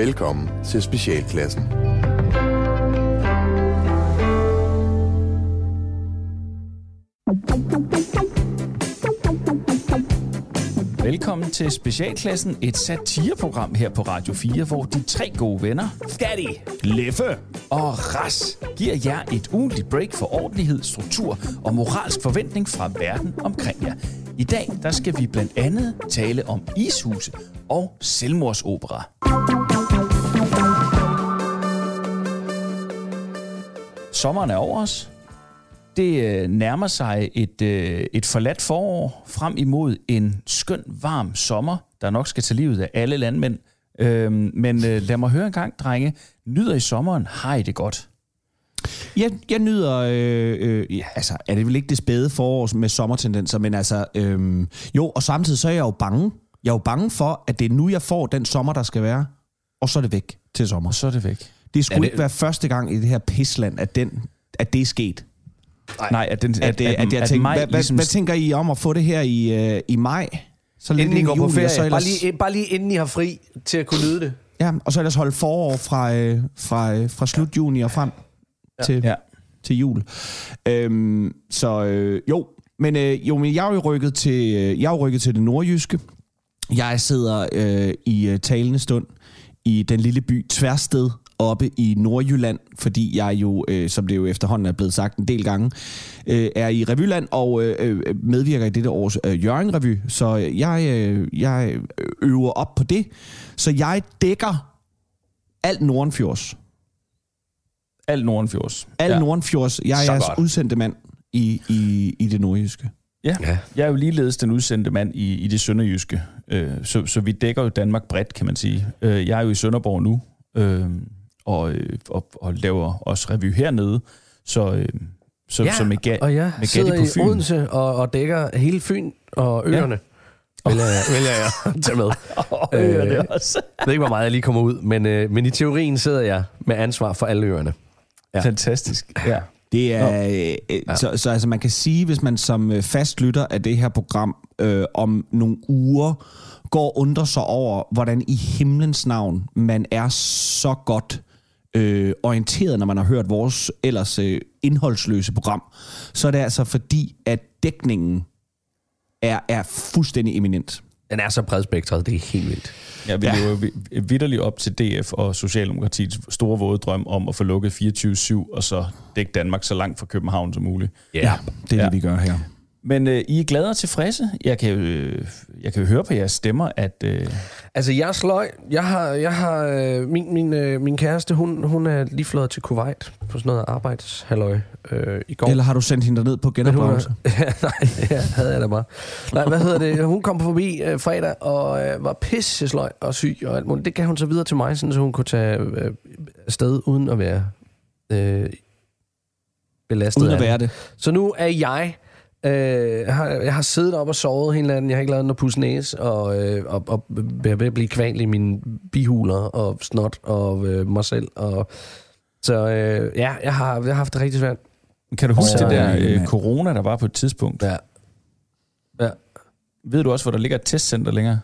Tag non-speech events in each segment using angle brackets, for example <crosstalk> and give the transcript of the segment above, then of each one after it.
Velkommen til Specialklassen. Velkommen til Specialklassen, et satireprogram her på Radio 4, hvor de tre gode venner, Skatty, Leffe og Ras, giver jer et ugentligt break for ordentlighed, struktur og moralsk forventning fra verden omkring jer. I dag der skal vi blandt andet tale om ishuse og selvmordsopera. Sommeren er over os. Det øh, nærmer sig et, øh, et forladt forår frem imod en skøn, varm sommer, der nok skal tage livet af alle landmænd. Øhm, men øh, lad mig høre en gang, drenge. Nyder I sommeren? Har I det godt? Jeg, jeg nyder, øh, øh, ja, altså er det vel ikke det spæde forår med sommertendenser, men altså, øh, jo, og samtidig så er jeg jo bange. Jeg er jo bange for, at det er nu, jeg får den sommer, der skal være, og så er det væk til sommer. Og så er det væk. Det skulle det... ikke være første gang i det her pisland, at, den, at det er sket. Nej, at, den, At, at, at, at jeg at maj hvad, hvad, ligesom- hvad tænker I om at få det her i, øh, i maj? Så Inden I går på juli, og ferie. Så Bare ellers, lige, bare lige inden I har fri til at kunne nyde det. ja, og så ellers holde forår fra, øh, fra, øh, fra slut juni og frem ja. til, Ja. til jul. Øhm, så øh, jo, men, øh, jo, men jeg er jo rykket til, øh, jeg er jo rykket til det nordjyske. Jeg sidder øh, i øh, talende stund i den lille by Tværsted oppe i Nordjylland, fordi jeg jo, øh, som det jo efterhånden er blevet sagt en del gange, øh, er i Revyland og øh, øh, medvirker i dette års øh, Jørgen Revy. Så jeg, øh, jeg øver op på det. Så jeg dækker alt Nordenfjords. Alt Nordenfjords. Alt ja. ja. Nordenfjords. Jeg er Så jeres godt. udsendte mand i, i, i det nordjyske. Ja. Ja. Jeg er jo ligeledes den udsendte mand i, i det sønderjyske. Øh, så, så vi dækker jo Danmark bredt, kan man sige. Øh, jeg er jo i Sønderborg nu, øh, og, øh, og, og laver også revy hernede. Så, øh, så, Ja, så med, ga- og jeg med sidder Gatti på i Fyn. Odense og, og dækker hele Fyn og øerne. Ja. Vælger, jeg, vælger jeg <laughs> tage med. Og Øh, øerne også. Jeg ved ikke, hvor meget jeg lige kommer ud, men, øh, men i teorien sidder jeg med ansvar for alle øerne. Ja. Fantastisk. Ja. Det er, øh, ja. så, så altså man kan sige, hvis man som øh, fast lytter af det her program øh, om nogle uger går og undrer sig over, hvordan i himlens navn man er så godt øh, orienteret, når man har hørt vores ellers øh, indholdsløse program, så er det altså fordi, at dækningen er, er fuldstændig eminent. Den er så bredspektret, det er helt vildt. Ja, vi lever vi- vidderligt op til DF og Socialdemokratiets store våde drøm om at få lukket 24-7 og så dække Danmark så langt fra København som muligt. Ja, det er Ja. det, vi gør her. Men øh, I er glade og tilfredse. Jeg kan, jo, øh, jeg kan jo høre på jeres stemmer, at... Øh, Altså, jeg er sløj. Jeg har, jeg har øh, min, min, øh, min kæreste, hun, hun er lige flået til Kuwait på sådan noget arbejdshalløj øh, i går. Eller har du sendt hende ned på genopdragelse? <laughs> ja, nej, ja, havde jeg da bare. Nej, hvad hedder det? Hun kom forbi øh, fredag og øh, var pisse sløj og syg og alt muligt. Det gav hun så videre til mig, sådan, så hun kunne tage øh, afsted uden at være øh, belastet Uden at være det. Så nu er jeg... Øh, har, jeg har siddet op og sovet hele natten. Jeg har ikke lavet noget pus næse, og, øh, og, og er ved at blive kval i mine bihuler og snot og øh, mig selv. Og, så øh, ja, jeg har, jeg har haft det rigtig svært. kan du huske Åh, det der øh, mand. corona, der var på et tidspunkt? Ja. Ja. Ved du også, hvor der ligger et testcenter længere?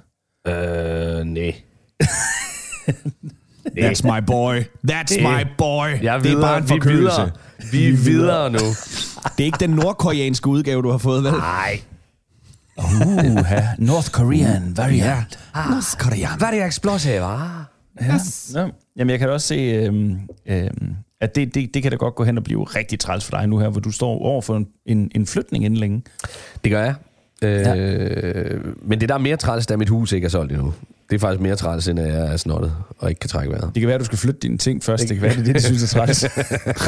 Øh, nej. <laughs> That's my boy. That's my boy. Jeg er det er videre, bare en vi er forkølelse. videre. Vi er videre nu. Det er ikke den nordkoreanske udgave, du har fået, vel? Nej. Uha, North Korean variant. North Korean. Er det explosive, ah? Ja. Nå, jamen, jeg kan da også se, øhm, øhm, at det, det, det kan da godt gå hen og blive rigtig træls for dig nu her, hvor du står over for en, en, en flytning inden længe. Det gør jeg. Øh, Men det der er mere træls, da mit hus ikke er solgt endnu. Det er faktisk mere træls, end at jeg er snottet og ikke kan trække vejret. Det kan være, at du skal flytte dine ting først. Det kan være, det er det, de synes er træls.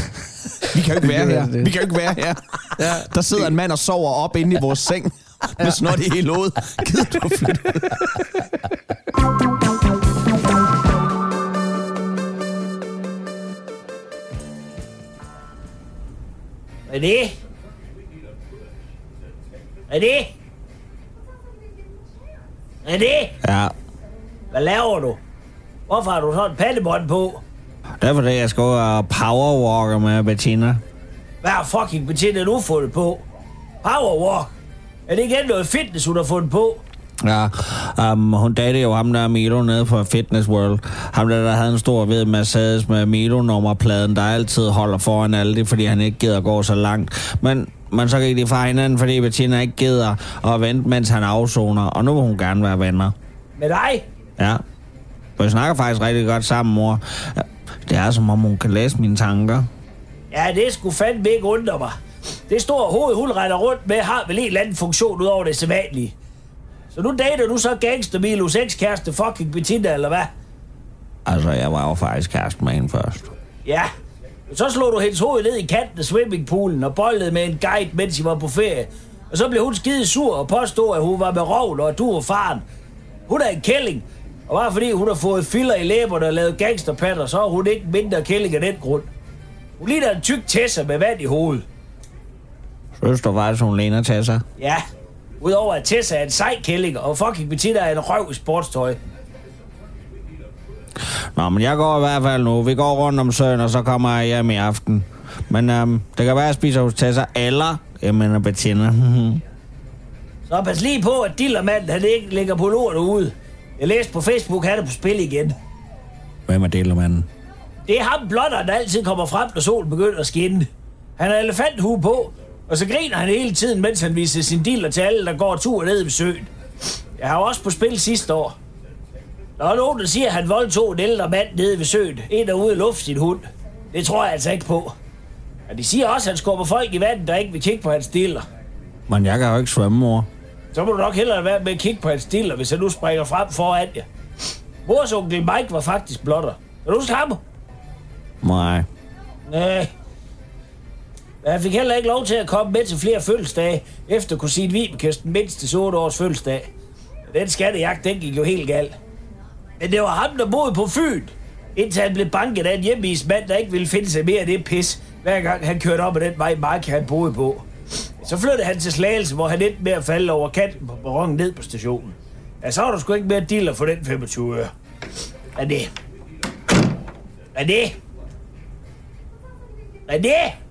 <laughs> Vi kan jo ikke være kan her. være det. Vi kan jo ikke være her. Ja. Der sidder en mand og sover op inde i vores seng med snot i hele hovedet. Gider du flytte? Hvad er det? Er det? Er? Ja, Hvad laver du? Hvorfor har du sådan en pandebånd på? det er fordi, jeg skal over powerwalker med Bettina. Hvad har fucking Bettina nu fundet på? Powerwalk? Er det igen noget fitness, hun har fundet på? Ja, um, hun dattede jo ham der Milo nede på Fitness World. Ham der, der havde en stor ved Mercedes med Milo-nummerpladen, der altid holder foran alle det, fordi han ikke gider gå så langt. Men, men så gik de fra hinanden, fordi Bettina ikke gider at vente, mens han afsoner. Og nu vil hun gerne være venner. Med dig? Ja. Vi snakker faktisk rigtig godt sammen, mor. Det er som om, hun kan læse mine tanker. Ja, det skulle fandme ikke undre mig. Det store hoved, hun retter rundt med, har vel en eller anden funktion ud over det sædvanlige. Så nu dater du så gangster Milos ekskæreste fucking Bettina, eller hvad? Altså, jeg var jo faktisk kæreste med hende først. Ja. Så slog du hendes hoved ned i kanten af swimmingpoolen og bollede med en guide, mens I var på ferie. Og så blev hun skide sur og påstod, at hun var med rovl, og at du var faren. Hun er en kælling. Og bare fordi hun har fået filler i læberne og lavet gangsterpatter, så er hun ikke mindre kælling af den grund. Hun ligner en tyk tæsser med vand i hovedet. Synes du faktisk, hun ligner sig? Ja, udover at Tessa er en sej kælling, og fucking Bettina er en røv i sportstøj. Nå, men jeg går i hvert fald nu. Vi går rundt om søen, og så kommer jeg hjem i aften. Men um, det kan være, at jeg spiser hos Tessa, eller jeg mener Bettina. Så pas lige på, at dillermanden han ikke ligger på lort ude. Jeg læste på Facebook, han er på spil igen. Hvem er delermanden? Det er ham blotter, der altid kommer frem, når solen begynder at skinne. Han har elefanthue på, og så griner han hele tiden, mens han viser sin diller til alle, der går tur ned ved søen. Jeg har også på spil sidste år. Der er nogen, der siger, at han voldtog en ældre mand nede ved søen. En, der ude luft sin hund. Det tror jeg altså ikke på. Og de siger også, at han skubber folk i vandet, der ikke vil kigge på hans diller. Men jeg kan jo ikke svømme, mor. Så må du nok hellere være med at kigge på hans diller, hvis han nu springer frem foran jer. Mors onkel Mike var faktisk blotter. Er du huske ham? Nej. Nej. Jeg fik heller ikke lov til at komme med til flere fødselsdage, efter kusine Vibekes den mindste 8 års fødselsdag. Den skattejagt, den gik jo helt galt. Men det var ham, der boede på Fyn, indtil han blev banket af en hjemmeismand, der ikke ville finde sig mere af det pis, hver gang han kørte op ad den vej, Mark han boede på. Så flyttede han til Slagelse, hvor han endte med at falde over kanten på barongen ned på stationen. Ja, så var der sgu ikke mere dealer for den 25 øre. Er det? Er det? Er det?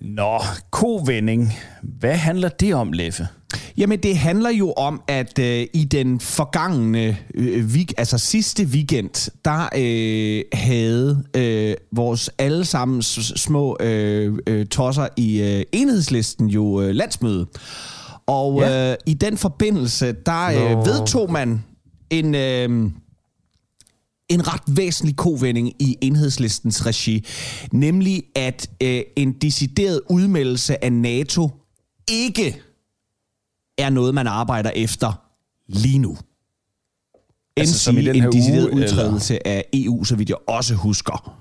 Nå, kovending. Hvad handler det om, Leffe? Jamen, det handler jo om, at øh, i den forgangne, øh, week, altså sidste weekend, der øh, havde øh, vores allesammens små øh, øh, tosser i øh, enhedslisten jo øh, landsmøde. Og ja. øh, i den forbindelse, der øh, vedtog man en... Øh, en ret væsentlig kovending i enhedslistens regi, nemlig at øh, en decideret udmeldelse af NATO ikke er noget, man arbejder efter lige nu. Altså, som i den en decideret uge, udtrædelse af EU, så vidt jeg også husker.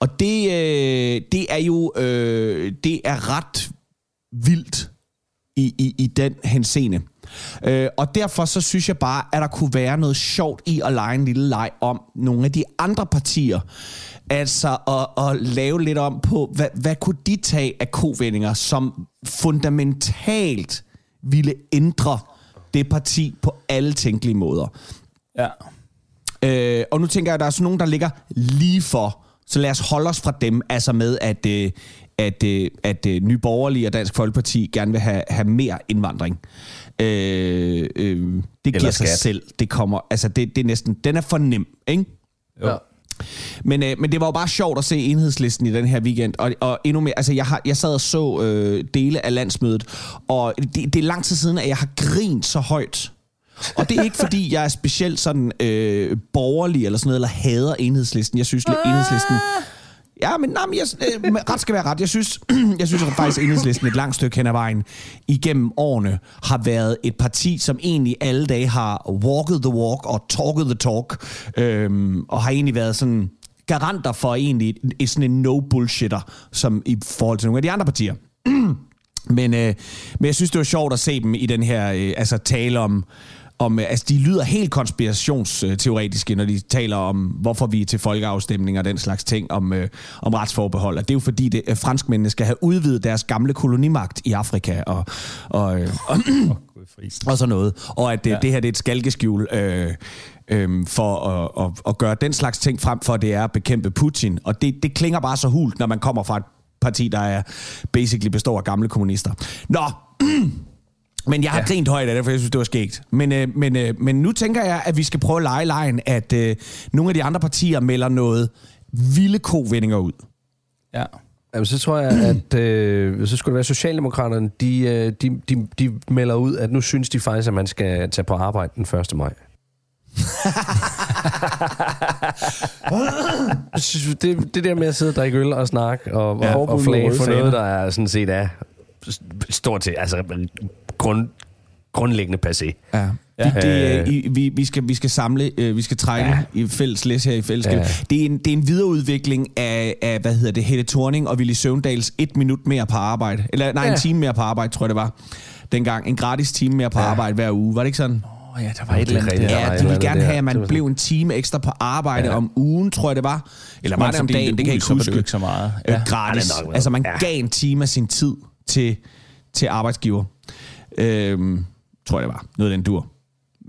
Og det, øh, det er jo øh, det er ret vildt i, i, i den henseende. Øh, og derfor så synes jeg bare, at der kunne være noget sjovt i at lege en lille leg om nogle af de andre partier. Altså at, at lave lidt om på, hvad, hvad kunne de tage af kovendinger, som fundamentalt ville ændre det parti på alle tænkelige måder. Ja. Øh, og nu tænker jeg, at der er sådan nogen, der ligger lige for. Så lad os holde os fra dem, altså med, at, øh, at, øh, at øh, Nye Borgerlige og Dansk Folkeparti gerne vil have, have mere indvandring. Øh, øh, det giver sig skat. selv. Det kommer, altså det, det er næsten, den er for nem, ikke? Jo. Ja. Men, øh, men det var jo bare sjovt at se enhedslisten i den her weekend, og, og endnu mere, altså jeg, har, jeg sad og så øh, dele af landsmødet, og det, det er lang tid siden, at jeg har grint så højt. Og det er ikke fordi, jeg er specielt sådan øh, borgerlig eller sådan noget, eller hader enhedslisten. Jeg synes, at enhedslisten... Ja, men, nej, men jeg, øh, ret skal være ret. Jeg synes, <clears throat> jeg synes at faktisk, at enhedslisten et langt stykke hen ad vejen igennem årene har været et parti, som egentlig alle dage har walked the walk og talked the talk, øhm, og har egentlig været sådan garanter for egentlig et, sådan en no-bullshitter, som i forhold til nogle af de andre partier. <clears throat> Men, øh, men jeg synes, det var sjovt at se dem i den her, øh, altså tale om, om, øh, altså de lyder helt konspirationsteoretiske, når de taler om, hvorfor vi er til folkeafstemning og den slags ting om, øh, om retsforbehold. Og det er jo fordi, det, øh, franskmændene skal have udvidet deres gamle kolonimagt i Afrika og, og, øh, og, og sådan noget. Og at det, ja. det her det er et skalkeskjul øh, øhm, for at, at, at gøre den slags ting frem for, at det er at bekæmpe Putin. Og det, det klinger bare så hult, når man kommer fra et parti, der er basically består af gamle kommunister. Nå, <clears throat> men jeg har ja. grint højt af det, for jeg synes, det var skægt. Men, øh, men, øh, men nu tænker jeg, at vi skal prøve at lege lejen, at øh, nogle af de andre partier melder noget vilde kovendinger ud. Ja. Jamen, så tror jeg, <clears throat> at øh, så skulle det være Socialdemokraterne, de, øh, de, de, de melder ud, at nu synes de faktisk, at man skal tage på arbejde den 1. maj. <laughs> Det, det der med at sidde og drikke øl og snakke og, ja, og, og flage for noget, der er sådan set er stort set, altså grund, grundlæggende passé. Ja. Ja. Det, det, øh, i, vi, vi, skal, vi skal samle, øh, vi skal trække ja. i fælles læs her i fællesskab. Ja. Det, er en, det er en videreudvikling af, af, hvad hedder det, Helle Thorning og Willy Søvndals et minut mere på arbejde. Eller nej, ja. en time mere på arbejde, tror jeg det var. Dengang. En gratis time mere på ja. arbejde hver uge. Var det ikke sådan? Oh, ja, der var et eller andet. Ja, de ville gerne have, at man blev en time ekstra på arbejde ja. om ugen, tror jeg det var. Eller var det om dagen, det kan jeg ikke huske. ikke så meget. Øh, ja. gratis. Ja, altså man ja. gav en time af sin tid til, til arbejdsgiver. Øhm, tror jeg det var. Noget den dur.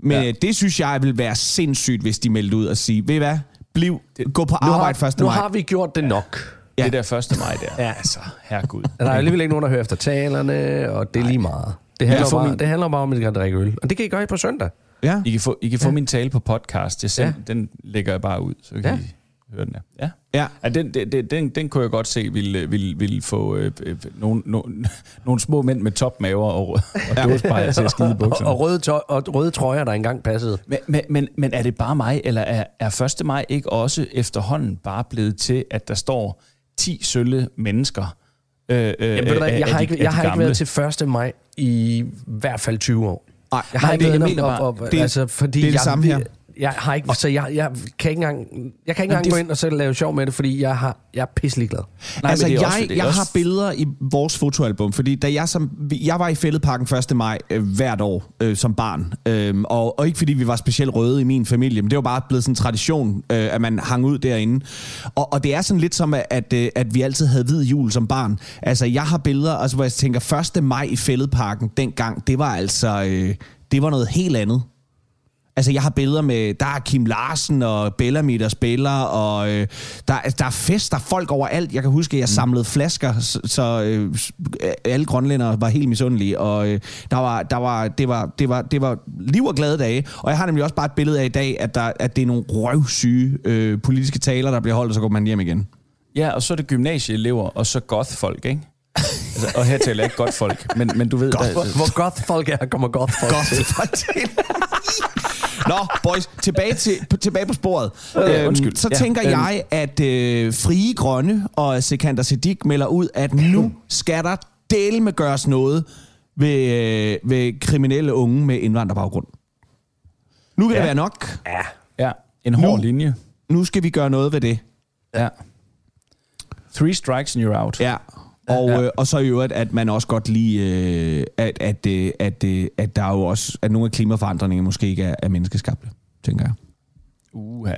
Men ja. det synes jeg vil være sindssygt, hvis de meldte ud og sige, ved I hvad, bliv, gå på arbejde først. Nu har vi gjort det nok. Ja. Det der 1. maj der. Ja. Altså, herregud. Der er alligevel ikke nogen, der hører efter talerne, og det er lige meget. Det handler, bare, min... det handler bare om, at I kan drikke øl. Og det kan I gøre på søndag. Ja. I kan få, I kan få ja. min tale på podcast. Jeg send, ja. Den lægger jeg bare ud, så kan ja. I høre den her. Ja. Ja. ja den, den, den, den kunne jeg godt se ville, ville, ville få øh, øh, nogle, nogle, <laughs> nogle små mænd med topmaver og, og <laughs> dåsbejer til at skide bukserne. Og, røde, tøj, og røde trøjer, der engang passede. Men, men, men, men er det bare mig, eller er, er 1. maj ikke også efterhånden bare blevet til, at der står 10 sølle mennesker Øh, øh, Jamen, øh, jeg, har ikke, jeg har ikke været til 1. maj i hvert fald 20 år. Nej, jeg har ikke det, jeg mener bare, op, op, det, altså, fordi det er det jeg, samme her jeg har ikke, så jeg, jeg kan ikke engang, jeg kan ikke engang det, gå ind og selv lave sjov med det, fordi jeg, har, jeg er pisselig glad. Nej, altså, jeg, også, jeg også... har billeder i vores fotoalbum, fordi da jeg, som, jeg var i Fælledparken 1. maj øh, hvert år øh, som barn, øh, og, og ikke fordi vi var specielt røde i min familie, men det var bare blevet sådan en tradition, øh, at man hang ud derinde. Og, og det er sådan lidt som, at, at, øh, at vi altid havde hvid jul som barn. Altså, jeg har billeder, altså, hvor jeg tænker, 1. maj i Fælledparken dengang, det var altså, øh, det var noget helt andet. Altså, jeg har billeder med, der er Kim Larsen og Bellamy, der spiller, og øh, der, der er fest, der er folk overalt. Jeg kan huske, at jeg mm. samlede flasker, så, så øh, alle grønlændere var helt misundelige, og øh, der var, der var, det, var, det, var, det var liv og glade dage. Og jeg har nemlig også bare et billede af i dag, at, der, at det er nogle røvsyge øh, politiske taler, der bliver holdt, og så går man hjem igen. Ja, og så er det gymnasieelever, og så goth-folk, ikke? altså, og her taler jeg ikke godt folk, men, men du ved... God, der, hvor goth folk er, kommer goth folk goth til. <laughs> Folk til. Nå, boys, tilbage, til, tilbage på sporet. Øh, øhm, undskyld. Så ja, tænker øh, jeg, at øh, Frie Grønne og Sekander Siddiq melder ud, at nu skal der del med gøres noget ved, øh, ved kriminelle unge med indvandrerbaggrund. Nu kan ja. det være nok. Ja, ja. en hård nu, linje. Nu skal vi gøre noget ved det. Ja. Three strikes and you're out. Ja, og, ja. øh, og så i øvrigt, at man også godt lide, øh, at, at, øh, at, øh, at der er jo også, at nogle af klimaforandringerne måske ikke er, er menneskeskabte, tænker jeg. Uha,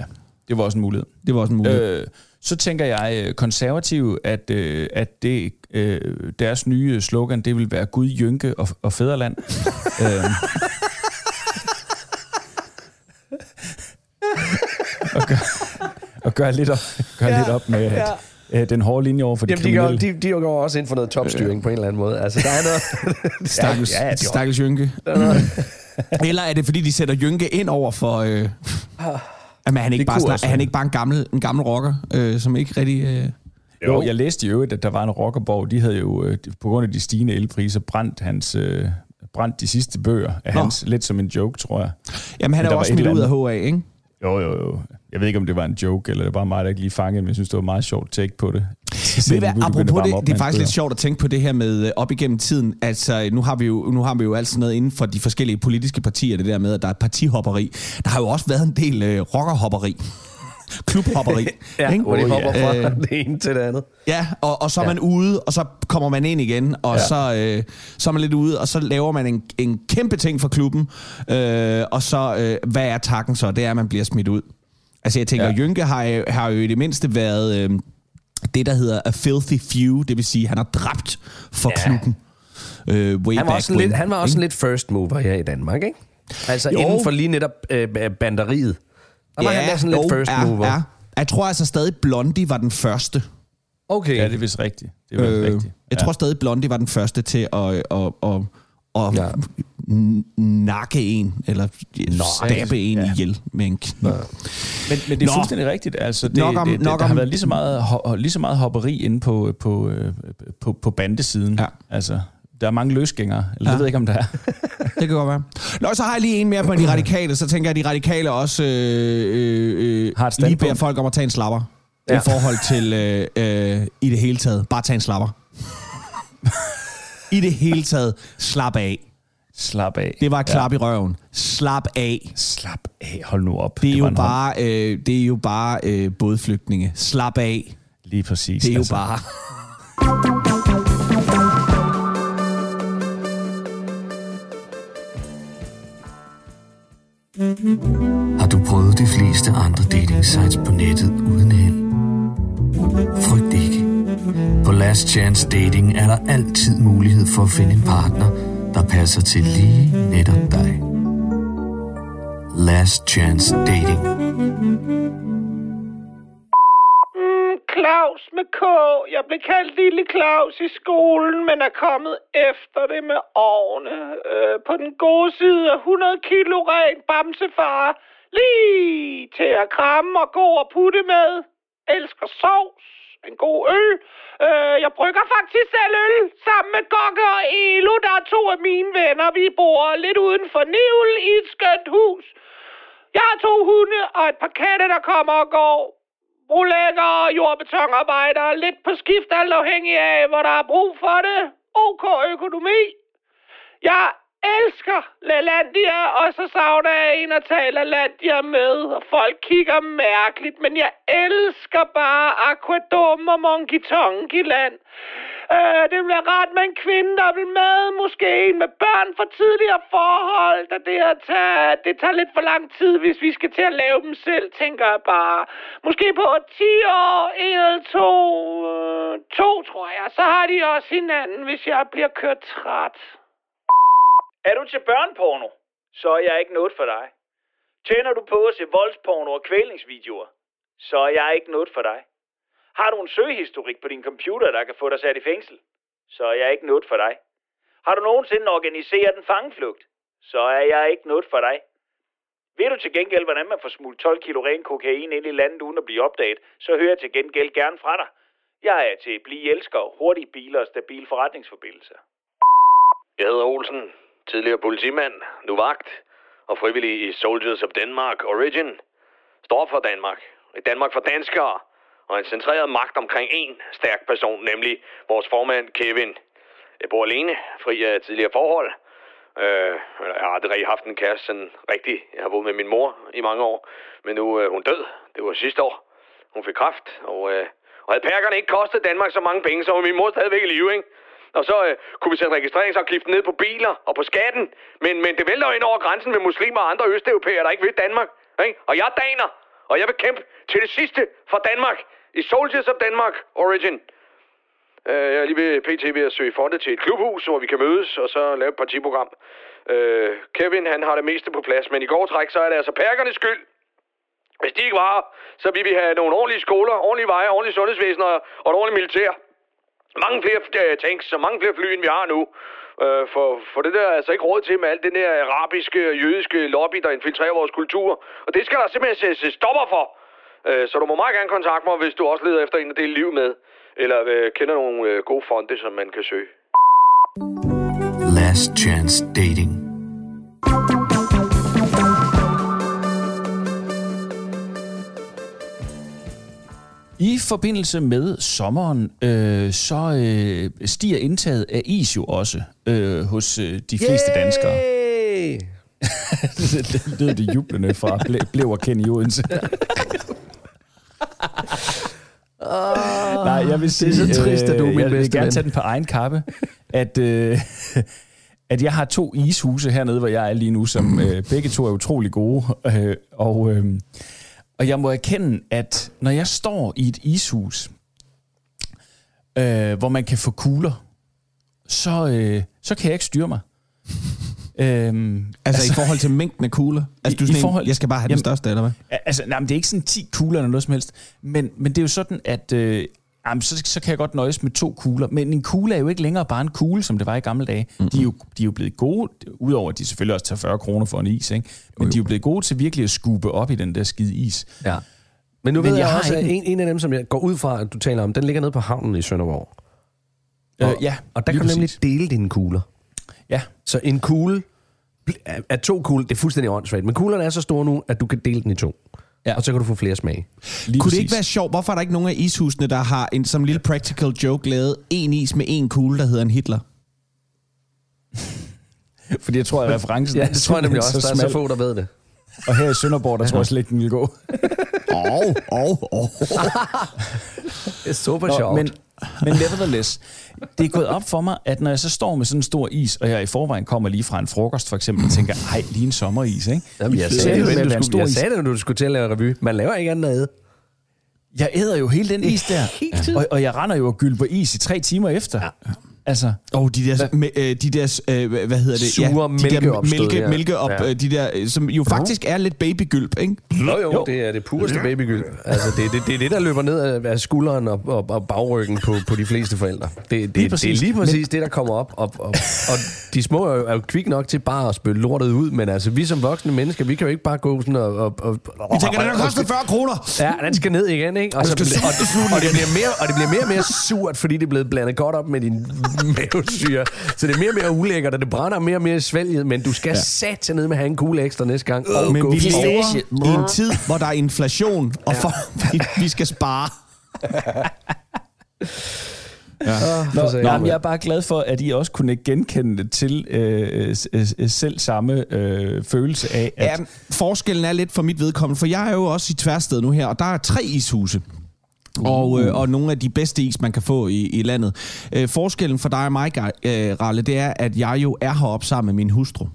det var også en mulighed. Det var også en mulighed. Øh, så tænker jeg øh, konservativ, at, øh, at det, øh, deres nye slogan, det vil være Gud, Jynke og, og Fæderland. <laughs> øh, og, gør, og gør lidt op, gør ja, lidt op med, at, ja øh, den hårde linje over for de Jamen, kriminelle. De går, de, de går også ind for noget topstyring øh. på en eller anden måde. Altså, der er noget... <laughs> Stakkels, ja, ja, stakkels Jynke. <laughs> eller er det, fordi de sætter Jynke ind over for... Øh, at han ikke bare, er han ikke bare en gammel, en gammel rocker, øh, som ikke rigtig... Øh, jo, jeg læste i øvrigt, at der var en rockerborg, de havde jo øh, på grund af de stigende elpriser brændt hans... Øh, brændt de sidste bøger af Nå. hans, lidt som en joke, tror jeg. Jamen, han er også smidt ud af HA, ikke? Jo, jo, jo. Jeg ved ikke, om det var en joke, eller det var mig, der ikke lige fangede, men jeg synes, det var meget sjovt take på det. Ved hvad, apropos det, det er faktisk lidt sjovt at tænke på det her med øh, op igennem tiden. Altså, nu har vi jo, nu har vi jo altid noget inden for de forskellige politiske partier, det der med, at der er partihopperi. Der har jo også været en del øh, rockerhopperi klubhopperi. <laughs> ja, ikke? hvor de hopper fra øh, det ene til det andet. Ja, og, og så er man ja. ude, og så kommer man ind igen, og ja. så, øh, så er man lidt ude, og så laver man en, en kæmpe ting for klubben, øh, og så, øh, hvad er takken så? Det er, at man bliver smidt ud. Altså jeg tænker, ja. Jynke har, har jo i det mindste været øh, det, der hedder a filthy few, det vil sige, han har dræbt for ja. klubben. Øh, way han var, back også when, lidt, han var også lidt first mover her i Danmark, ikke? Altså jo. inden for lige netop øh, banderiet. Der var han der sådan lidt jo, first ja, mover. Ja. Jeg tror altså stadig, Blondie var den første. Okay. Ja, det er vist rigtigt. Det er vist Øh, rigtigt. jeg tror stadig, Blondie var den første til at, at, at, at, at Ja. nakke en, eller stabe en Ja. ihjel med en kniv. Men, men det er Nå. fuldstændig rigtigt. Altså, det, Nok om- det, det, nok der har om- været lige så meget, ho- lige så meget hopperi inde på, på, øh, på, på bandesiden. Ja. Altså, der er mange løsgængere. Eller Ja. det ved jeg ikke, om der er. <laughs> Det kan godt være. Nå, så har jeg lige en mere på de <clears throat> radikale, så tænker jeg, at de radikale også øh, øh, øh, Har et lige beder folk om at tage en slapper. Ja. I forhold til, øh, øh, i det hele taget, bare tage en slapper. I det hele taget, slap af. Slap af. Det var klap ja. i røven. Slap af. Slap af. Hold nu op. Det er, var jo bare, øh, det er jo bare øh, bådflygtninge. Slap af. hånd. Lige præcis. Det er jo altså. bare... <laughs> Har du prøvet de fleste andre dating sites på nettet uden held? Frygt ikke. På Last Chance Dating er der altid mulighed for at finde en partner, der passer til lige netop dig. Last Chance Dating. Claus med K. Jeg blev kaldt Lille Claus i skolen, men er kommet efter det med årene. Øh, på den gode side af 100 kilo ren bamsefar. Lige til at kramme og gå og putte med. Elsker sovs. En god øl. Øh, jeg brygger faktisk selv øl sammen med Gokke og Elo, der er to af mine venner. Vi bor lidt uden for Nivl i et skønt hus. Jeg har to hunde og et par katte, der kommer og går brolægger og jordbetonarbejder. Lidt på skift, alt afhængig af, hvor der er brug for det. OK økonomi. Jeg elsker LaLandia, og så savner jeg en at tale LaLandia med. Og folk kigger mærkeligt, men jeg elsker bare Aquadum og Monkey Tonky Land. Øh, det bliver rart med en kvinde, der vil med. Måske en med børn for tidligere forhold. Da det, at tage, det tager lidt for lang tid, hvis vi skal til at lave dem selv, tænker jeg bare. Måske på 10 år, en eller to. Øh, to, tror jeg. Så har de også hinanden, hvis jeg bliver kørt træt. Er du til børneporno? Så er jeg ikke noget for dig. Tænder du på at se voldsporno og kvælningsvideoer? Så er jeg ikke noget for dig. Har du en søgehistorik på din computer, der kan få dig sat i fængsel? Så er jeg ikke noget for dig. Har du nogensinde organiseret en fangeflugt? Så er jeg ikke noget for dig. Ved du til gengæld, hvordan man får smuglet 12 kilo ren kokain ind i landet uden at blive opdaget, så hører jeg til gengæld gerne fra dig. Jeg er til blive elsker, hurtige biler og stabil forretningsforbindelse. Jeg hedder Olsen, tidligere politimand, nu vagt og frivillig i Soldiers of Denmark Origin. Står for Danmark. Et Danmark for danskere. Og en centreret magt omkring en stærk person, nemlig vores formand Kevin. Jeg bor alene, fri af tidligere forhold. Øh, jeg har aldrig haft en kæreste sådan rigtig. Jeg har boet med min mor i mange år, men nu er hun død. Det var sidste år. Hun fik kræft, og, øh, og havde perkerne ikke kostet Danmark så mange penge, så var min mor stadigvæk i live, ikke? Og så øh, kunne vi sætte registreringsafgiften ned på biler og på skatten. Men, men det vælter jo ind over grænsen med muslimer og andre østeuropæere, der ikke vil Danmark. Ikke? Og jeg er daner, og jeg vil kæmpe til det sidste for Danmark i Soldiers of Denmark Origin. Øh, jeg er lige ved PT ved at søge fonde til et klubhus, hvor vi kan mødes og så lave et partiprogram. Øh, Kevin, han har det meste på plads, men i går træk, så er det altså perkernes skyld. Hvis de ikke var her, så vil vi have nogle ordentlige skoler, ordentlige veje, ordentlige sundhedsvæsener og, et ordentligt militær. Mange flere øh, tanks og mange flere fly, end vi har nu. Øh, for, for det der er altså ikke råd til med alt den der arabiske og jødiske lobby, der infiltrerer vores kultur. Og det skal der simpelthen sættes stopper for. Øh, så du må meget gerne kontakte mig, hvis du også leder efter en at dele liv med. Eller øh, kender nogle øh, gode fonde, som man kan søge. Last Chance Dating. I forbindelse med sommeren, øh, så øh, stiger indtaget af is jo også øh, hos øh, de fleste danskere. Yay! <laughs> det, det lød det jublende fra ble, blev og Kenny Odense. <laughs> Nej, jeg vil sige, det er så trist, at du er min jeg vil bedste gerne ven. tage den på egen kappe, at, øh, at jeg har to ishuse hernede, hvor jeg er lige nu, som øh, begge to er utrolig gode. Øh, og, øh, og jeg må erkende, at når jeg står i et ishus, øh, hvor man kan få kugler, så, øh, så kan jeg ikke styre mig. Øhm, Altså, i forhold til mængden af kugler? Altså, du er I- sådan i en, forhold- jeg skal bare have den Jamen- største, eller hvad? Altså, nej, men det er ikke sådan 10 kugler eller noget som helst. Men, men det er jo sådan, at øh, jamen, så, så kan jeg godt nøjes med to kugler. Men en kugle er jo ikke længere bare en kugle, som det var i gamle dage. Mm-hmm. De, er jo, de er jo blevet gode, udover at de selvfølgelig også tager 40 kroner for en is, ikke? men de er jo blevet gode til virkelig at skube op i den der skide is. Ja. Men nu Men ved jeg, jeg har også, at en, en af dem, som jeg går ud fra, at du taler om, den ligger nede på havnen i Sønderborg. Øh, Og, ja, og der kan du nemlig dele dine kugler. Ja, Så en kugle er, to kugler, det er fuldstændig åndssvagt, men kuglerne er så store nu, at du kan dele den i to. Ja. Og så kan du få flere smag. lige Kunne præcis. det ikke være sjovt? Hvorfor er der ikke nogen af ishusene, der har en som lille practical joke lavet en is med en kugle, der hedder en Hitler? <laughs> Fordi jeg tror, at referencen Ja, det tror jeg nemlig også. Der er så få, der ved det. Og her i Sønderborg, der tror jeg slet ikke, den vil gå. Åh, åh, åh. <laughs> Det er super Nå, sjovt. men, men nevertheless, det er gået op for mig, at når jeg så står med sådan en stor is, og jeg i forvejen kommer lige fra en frokost for eksempel, og tænker, ej, lige en sommeris, ikke? Jamen, jeg sagde, det, men du skulle, jeg sagde det, når du skulle til at lave revy. Man laver ikke andet ad. Jeg æder jo hele den is der, og, og jeg render jo og gylder på is i tre timer efter. Ja. Altså, Åh, oh, de der, me, øh, de der øh, hvad hedder det? Sure de der mælkeopstød, mælke, ja. mælkeop, Ja. ja. de der, øh, som jo faktisk er lidt babygylp, ikke? Jo, jo, jo, det er det pureste babygyld. Altså, det, det, det er det, der løber ned af- af skulderen og, og, og bagryggen på, på de fleste forældre. Det, det, det er lige præcis det, der kommer op. Og, og, og de små er jo, er jo kvik nok til bare at spytte lortet ud, men altså, vi som voksne mennesker, vi kan jo ikke bare gå sådan og... og, og Vi tænker, den har kostet 40 kroner. Ja, den skal ned igen, ikke? Og, så, og, og, og, det bliver mere, og det bliver mere og mere surt, fordi det er blevet blandet godt op med din <laughs> mavesyre. Så det er mere og mere ulækkert, og det brænder mere og mere i svælget, men du skal ja. sat ned med at have en kugle ekstra næste gang. Og Men vi lever i en tid, hvor der er inflation, og for, vi, vi skal spare. <laughs> Nå, sagde nå, jeg. men jeg er bare glad for, at I også kunne genkende det til øh, s- selv samme øh, følelse af, at... Ja, forskellen er lidt for mit vedkommende, for jeg er jo også i Tværsted nu her, og der er tre ishuse. Og, øh, og nogle af de bedste is, man kan få i, i landet. Øh, forskellen for dig og mig, øh, Ralle, det er, at jeg jo er heroppe sammen med min hustru.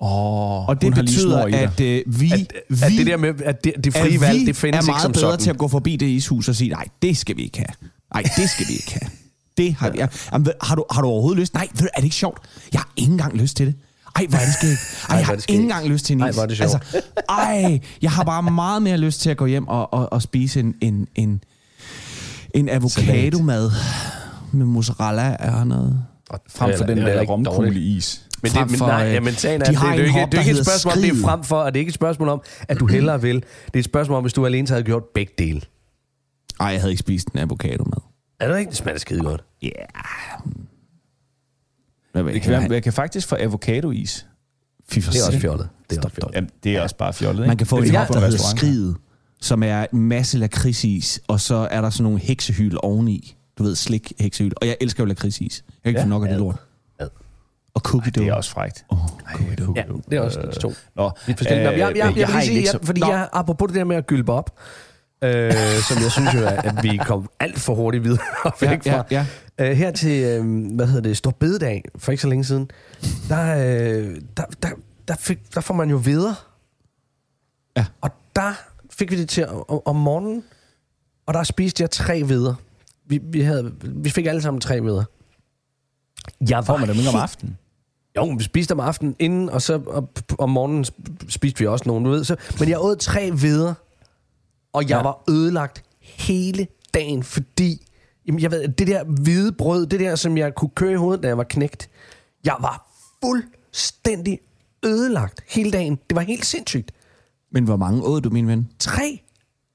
Åh, Og det betyder, at øh, vi, at, vi, at det der med, at det, det frie at valg, det findes er ikke meget som bedre sådan. til at gå forbi det ishus og sige, nej, det skal vi ikke have. Nej, det skal vi ikke have. Det har vi. Ja. Jamen, ved- har, du, har du overhovedet lyst? Nej, ved du, er det ikke sjovt? Jeg har ikke engang lyst til det. Ej, hvor er det skægt. Ej, hvor jeg er har ikke engang lyst til en is. Ej, hvor er det sjovt. Altså, ej, jeg har bare meget mere lyst til at gå hjem og, og, og spise en, en, en, en avocado-mad med mozzarella og noget. Frem for Eller- den eller der dårligt. romkugleis. Men, det, men nej, øh, ja, men sagen er, de det, har det, er ikke, hop, det er ikke et spørgsmål om, det er frem for, og det er ikke et spørgsmål om, at du hellere vil. Det er et spørgsmål om, hvis du alene havde gjort begge dele. Ej, jeg havde ikke spist en avocado-mad. Er det ikke? Det smager skide godt. Ja. Hvad Det kan være, jeg kan faktisk få avocadois. Fy for Det er også fjollet. Det er også fjollet. Jamen, det er også bare fjollet, ikke? Man kan få det på der hedder restaurant. skridet, som er en masse lakridsis, og så er der sådan nogle heksehyl oveni. Du ved, slik heksehyl. Og jeg elsker jo lakridsis. Jeg kan ikke Ja. få nok af det lort. Og cookie dough. Det er også frækt. Cookie dough. Ja, det er også to. Nå, Vidt forskellige. Øh, jeg, jeg, jeg, jeg, jeg jeg, fordi Nå, jeg, apropos det der med at gylpe op, øh, som jeg synes jo, er, at vi kom alt for hurtigt videre <laughs> væk Ja, fra. ja, Øh, her til, øh, hvad hedder det, Stor Bededag, for ikke så længe siden, der, øh, der, der, der, fik, der får man jo videre. Ja. Og der fik vi det til om, om morgenen, og der spiste jeg tre videre. Vi, vi, havde, vi fik alle sammen tre videre. Jeg får man dem ikke om aftenen? jo, vi spiste om aftenen inden, og så og, om morgenen sp- spiste vi også nogen, du ved. Så, men jeg åd tre videre, og jeg Ja. var ødelagt hele dagen, fordi jamen, jeg ved, det der hvide brød, det der, som jeg kunne køre i hovedet, da jeg var knægt, jeg var fuldstændig ødelagt hele dagen. Det var helt sindssygt. Men hvor mange åd du, min ven? Tre,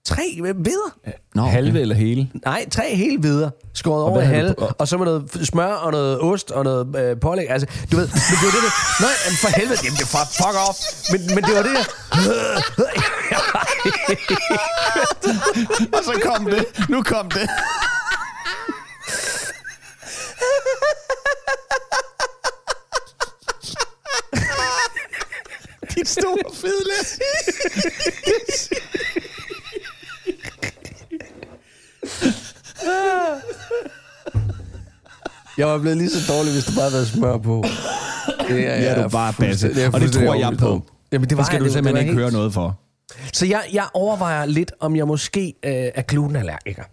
tre videre. Nå, Halve eller hele? Nej, tre helt videre. Skåret over i halve. på- Og så med noget smør og noget ost og noget øh, pålæg. Altså, du ved, men det var det der... Nej, for helvede. Jamen, det er fuck off. Men, men det var det der... <laughs> Og så kom det. Nu kom det. Dit store fedle. <laughs> Jeg var blevet lige så dårlig, hvis der bare havde været smør på. Det er, Ja, jeg du bare basse. jeg er Og det tror jeg på. Jamen, det var Det skal du det- simpelthen det ikke var høre helt- noget for. Så jeg, jeg overvejer lidt, om jeg måske øh, er glutenallergiker.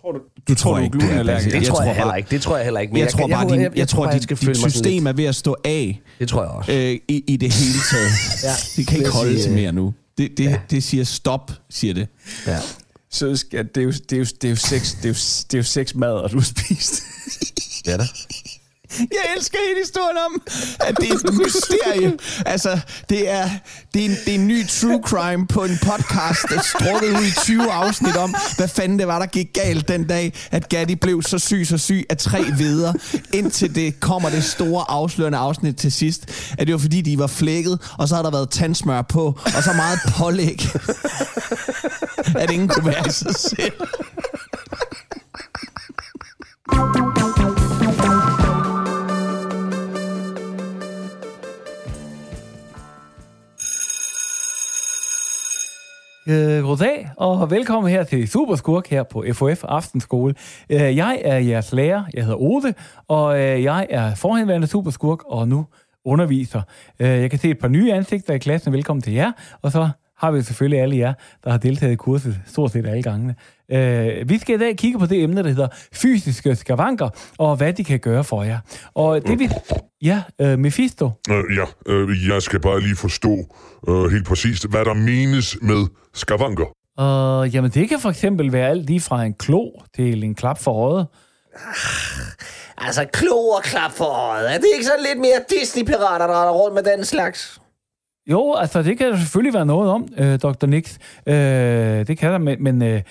Tror du, Du tror, du er ikke, det er glutenallergiker? basic. Det tror jeg, tror heller bare- ikke. Det tror jeg heller ikke. Men Jeg, tror bare, din, jeg, tror, bare, dit, skal dit mig sådan system er ved at stå af Det tror jeg også. øh, i, i det hele taget. Ja, Det kan ikke jeg holde sige, til mere nu. Det, det, det siger stop, siger det. Ja. Så skal, det, er jo, det, er jo, det, er jo seks, det, er jo, det er jo seks mad, du har spist. Ja da. Jeg elsker hele historien om, at det er et mysterie. Altså, det er, det, er en, det er en ny true crime på en podcast, der strukket ud i 20 afsnit om, hvad fanden det var, der gik galt den dag, at Gatti blev så syg, så syg af tre videre, indtil det kommer det store afslørende afsnit til sidst, at det var fordi, de var flækket, og så har der været tandsmør på, og så meget pålæg, <laughs> at ingen kunne være i sig selv. Øh, goddag, og velkommen her til Superskurk her på FOF Aftenskole. Øh, jeg er jeres lærer, jeg hedder Ode, og øh, jeg er forhenværende Superskurk, og nu underviser. Øh, jeg kan se et par nye ansigter i klassen. Velkommen til jer. Og så har vi selvfølgelig alle jer, der har deltaget i kurset stort set alle gangene. Øh, vi skal i dag kigge på det emne, der hedder fysiske skavanker, og hvad de kan gøre for jer. Og det vi... Ja, øh, Mephisto. Øh, ja, øh, jeg skal bare lige forstå øh, helt præcist, hvad der menes med skavanker. Uh, jamen, det kan for eksempel være alt lige fra en klo til en klap for øjet. Altså, klo og klap for øjet. Er det ikke så lidt mere Disney-pirater, der render rundt med den slags? Jo, altså det kan der selvfølgelig være noget om, øh, Dr. Nix. Øh, det kan der, men, men øh,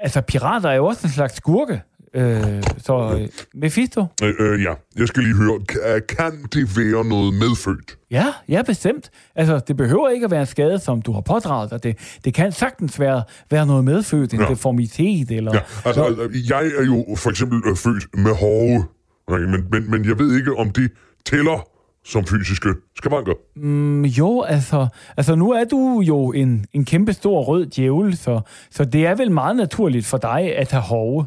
altså pirater er jo også en slags skurke. Øh, så øh, Mephisto? Øh, øh, ja, jeg skal lige høre, kan, det være noget medfødt? Ja, ja, bestemt. Altså, det behøver ikke at være en skade, som du har pådraget dig. Det, det kan sagtens være, være noget medfødt, en Ja. deformitet, eller... Ja, altså, altså, jeg er jo for eksempel øh, født med okay, men, men, men jeg ved ikke, om det tæller som fysiske skavanker. Mm, jo, altså, altså nu er du jo en, en kæmpe stor rød djævel, så, så det er vel meget naturligt for dig at have hove.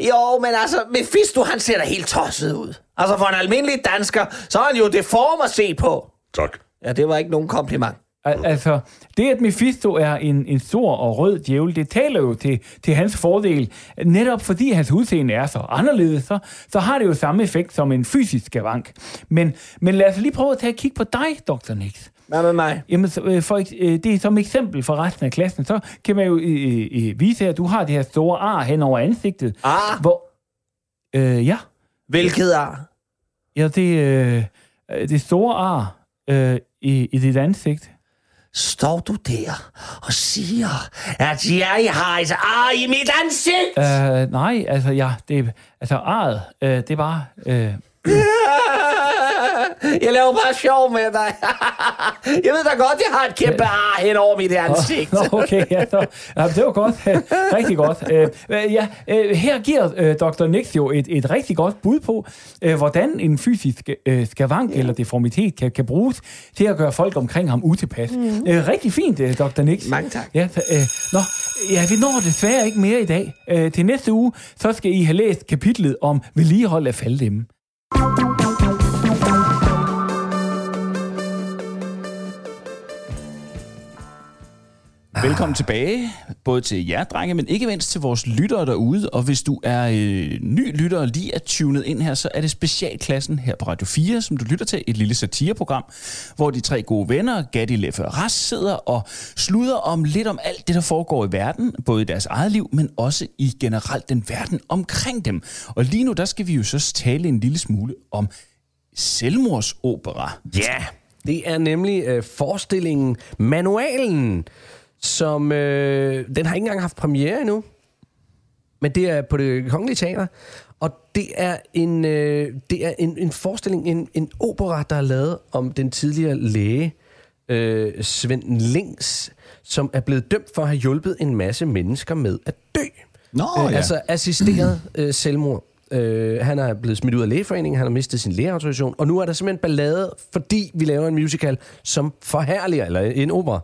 Jo, men altså, Mephisto, han ser da helt tosset ud. Altså, for en almindelig dansker, så er han jo deform at se på. Tak. Ja, det var ikke nogen kompliment. Al- Altså, det at Mephisto er en, en stor og rød djævel, det taler jo til, til hans fordel. Netop fordi hans udseende er så anderledes, så, så har det jo samme effekt som en fysisk skavank. Men, men lad os lige prøve at tage et kig på dig, Dr. Nix. Hvad med mig? Jamen, så, øh, for, øh, det er som eksempel for resten af klassen, så kan man jo øh, øh, vise, at du har det her store ar hen over ansigtet. Ah, Hvor, øh, ja, hvilket ar? ja det, øh, øh, det store ar øh, i, i dit ansigt. Står du der og siger, at jeg har et ar i mit ansigt? Øh, nej, altså, ja, det, altså arret, øh, det var... Øh, <laughs> <laughs> Jeg laver bare sjov med dig. <laughs> Jeg ved da godt, jeg har et kæmpe ar hen over mit ansigt. Nå, okay, ja, så, ja, det var godt. <laughs> rigtig godt. Øh, ja, øh, her giver øh, Dr. Nix jo et, et rigtig godt bud på, hvordan en fysisk skavank eller deformitet kan, kan bruges til at gøre folk omkring ham utilpas. Mm. Rigtig fint, Dr. Nix. Mange tak. Ja, nå, ja, vi når desværre ikke mere i dag. Til næste uge, så skal I have læst kapitlet om vedligehold af falddemme. Velkommen tilbage, både til jer, drenge, men ikke mindst til vores lyttere derude. Og hvis du er øh, ny lytter og lige er tunet ind her, så er det specialklassen her på Radio 4, som du lytter til, et lille satireprogram, hvor de tre gode venner, Gatti, Leffe og Ras, sidder og sluder om lidt om alt det, der foregår i verden, både i deres eget liv, men også i generelt den verden omkring dem. Og lige nu, der skal vi jo så tale en lille smule om selvmordsopera. Ja, det er nemlig øh, forestillingen Manualen, som øh, den har ikke engang haft premiere endnu. Men det er på det kongelige teater. Og det er en, øh, det er en, en forestilling, en, en opera, der er lavet om den tidligere læge, øh, Svend Lings, som er blevet dømt for at have hjulpet en masse mennesker med at dø. Nå, øh, ja. Altså assisteret øh, selvmord. Øh, han er blevet smidt ud af lægeforeningen, han har mistet sin lægeautorisation, og nu er der simpelthen ballade, fordi vi laver en musical, som forherliger, eller en opera.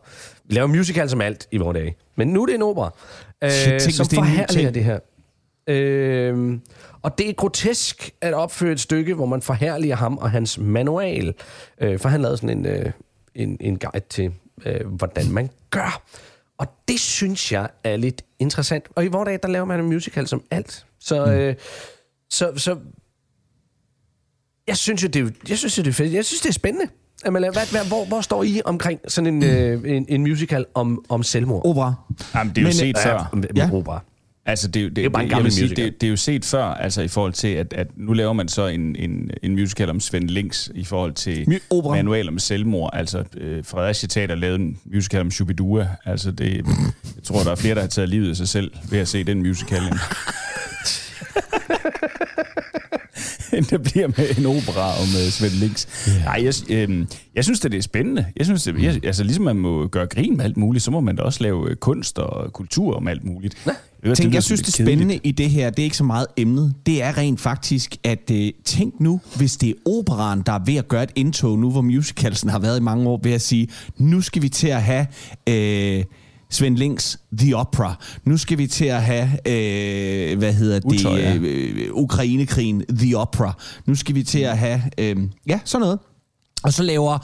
Vi laver musical som alt i vores dage, men nu er det en opera, øh, Shit, tænk, som hvis det er her. Øh, og det er grotesk at opføre et stykke, hvor man forherliger ham og hans manual. Øh, for han lavede sådan en, øh, en, en guide til, øh, hvordan man gør. Og det synes jeg er lidt interessant. Og i vores dag, der laver man en musical som alt. Så, mm. øh, så, så jeg synes jo, det er, jeg synes, jo, det er fedt. Jeg synes, det er spændende. Laver, hvad, hvad, hvor, hvor står I omkring sådan en, øh, en, en musical om, om selvmord? Opera. Jamen, det er jo Men, set øh, før. Ja. Ja. Opera. Altså, det, er jo- det, er jo bare en gammel sige. Det, det er jo set før, altså i forhold til, at, at nu laver man så en, en, en musical om Svend Links i forhold til My- opera. manualer med selvmord. Altså, øh, Fredericia Teater lavede en musical om Shubidua. Altså, det, jeg tror, der er flere, der har taget livet af sig selv ved at se den musical. <laughs> <laughs> end- der bliver med en opera om uh, Svend Links. Yeah. Nej, jeg, øh, jeg synes, det er spændende. Jeg synes, det, jeg, altså, ligesom man må gøre grin med alt muligt, så må man da også lave øh, kunst og kultur om alt muligt. Jeg, ved, Tænk, jeg synes, det spændende i det her, det er ikke så meget emnet. Det er rent faktisk, at øh, tænk nu, hvis det er operan, der er ved at gøre et indtog, nu hvor musicalsen har været i mange år, ved at sige, nu skal vi til at have... Øh, Svend Links The Opera. Nu skal vi til at have, øh, hvad hedder det, Utøj, ja. øh, Ukrainekrigen The Opera. Nu skal vi til at have, øh, ja, sådan noget. Og så laver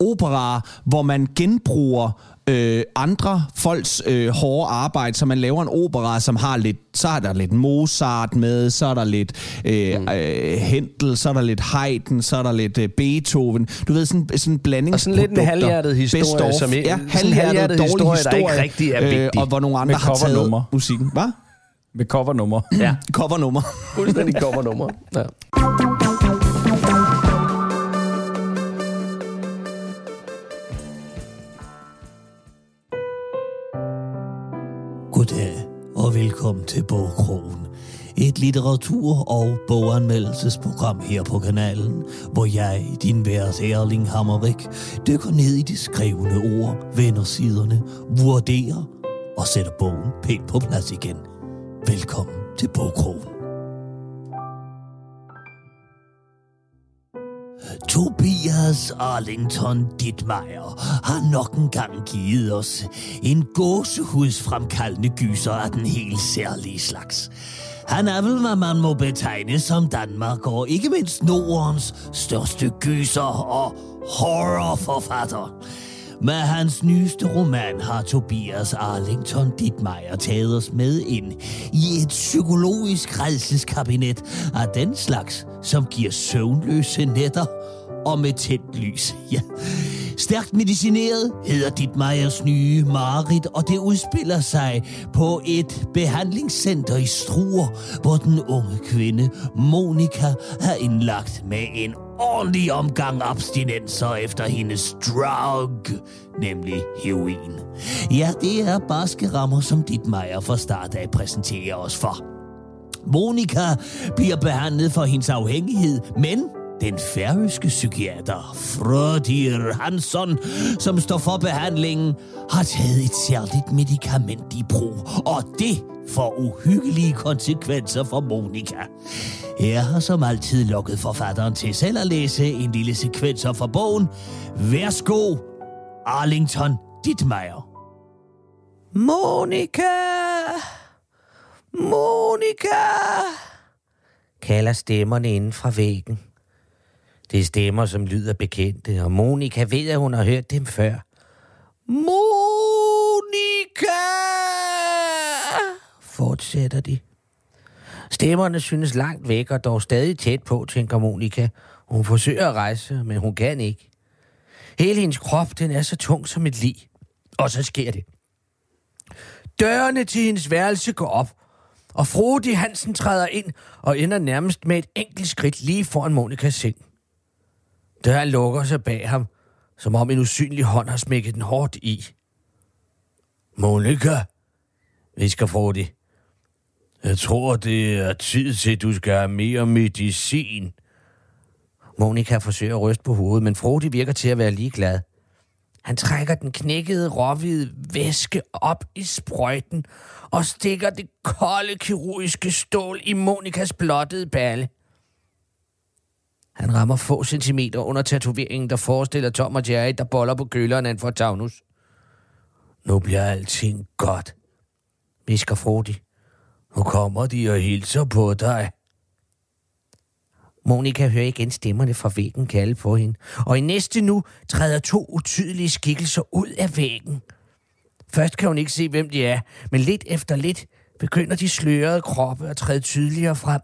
opera, hvor man genbruger øh, andre folks øh, hårde arbejde, så man laver en opera, som har lidt, så er der lidt Mozart med, så er der lidt øh, Mm. øh, Händel, så er der lidt Haydn, så er der lidt øh, Beethoven. Du ved, sådan, sådan en blanding. Og sådan lidt en halvhjertet historie, som ikke- ja, halvhjertet, halvhjertet dårlig historie, historie, der ikke rigtig er vigtig. Øh, og hvor nogle andre Med har taget musikken. Hvad? Med covernummer. Ja, <laughs> Covernummer. fuldstændig covernummer. Ja. Velkommen til Bogkrogen. Et litteratur- og boganmeldelsesprogram her på kanalen, hvor jeg, din værs Erling Hammerik, dykker ned i de skrevne ord, vender siderne, vurderer og sætter bogen pænt på plads igen. Velkommen til Bogkrogen. Tobias Arlington Dittmeier har nok en gang givet os en gåsehudsfremkaldende gyser af den helt særlige slags. Han er vel, hvad man må betegne som Danmark og ikke mindst Nordens største gyser og horrorforfatter. Med hans nyeste roman har Tobias Arlington Dittmeier taget os med ind i et psykologisk redselskabinet af den slags, som giver søvnløse nætter og med tændt lys. Ja. Stærkt medicineret hedder Dittmeiers nye Marit, og det udspiller sig på et behandlingscenter i Struer, hvor den unge kvinde Monika er indlagt med en ordentlig omgang abstinenser efter hendes drug, nemlig heroin. Ja, det er barske rammer, som dit Dittmeier fra start af præsenterer os for. Monika bliver behandlet for hendes afhængighed, men den færøske psykiater Frødir Hansson, som står for behandlingen, har taget et særligt medicament i brug, og det får uhyggelige konsekvenser for Monika. Jeg har som altid lukket forfatteren til selv at læse en lille sekvenser fra bogen. Værsgo, Arlington Dittmeier. Monika! Monika! Kalder stemmerne inden fra væggen. Det er stemmer, som lyder bekendte, og Monika ved, at hun har hørt dem før. Monika! Fortsætter de. Stemmerne synes langt væk og dog stadig tæt på, tænker Monika. Hun forsøger at rejse, men hun kan ikke. Hele hendes krop, den er så tung som et lig. Og så sker det. Dørene til hendes værelse går op, og Frode Hansen træder ind og ender nærmest med et enkelt skridt lige foran Monikas seng. Døren lukker sig bag ham, som om en usynlig hånd har smækket den hårdt i. Monika, visker Frode. Jeg tror, det er tid til, at du skal have mere medicin. Monika forsøger at ryste på hovedet, men Frode virker til at være ligeglad. Han trækker den knækkede råhvide væske op i sprøjten og stikker det kolde kirurgiske stål i Monikas blottede balle. Han rammer få centimeter under tatoveringen, der forestiller Tom og Jerry, der boller på køleren af en fortagnus. Nu bliver alting godt, visker Frodi. Nu kommer de og hilser på dig. Monika hører igen stemmerne fra væggen kalde på hende, og i næste nu træder to utydelige skikkelser ud af væggen. Først kan hun ikke se, hvem de er, men lidt efter lidt begynder de slørede kroppe at træde tydeligere frem.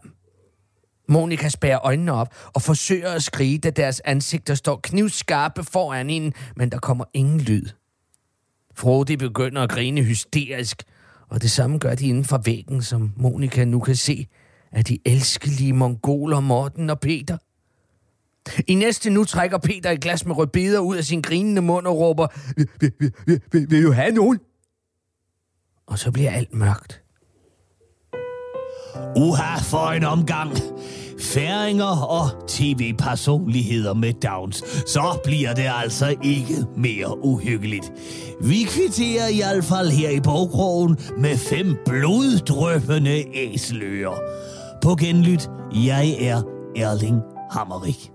Monika spærer øjnene op og forsøger at skrige, da deres ansigter står knivskarpe foran hende, men der kommer ingen lyd. Frode begynder at grine hysterisk, og det samme gør de inden for væggen, som Monika nu kan se, af de elskelige mongoler Morten og Peter. I næste nu trækker Peter et glas med rødbeder ud af sin grinende mund og råber, vil, vil, vil, vil, vil, vil du have nogen? Og så bliver alt mørkt. Uha for en omgang. Færinger og tv-personligheder med Downs. Så bliver det altså ikke mere uhyggeligt. Vi kvitterer i hvert fald her i bogkrogen med fem bloddrøbende æsler. På genlyt, jeg er Erling Hammerik.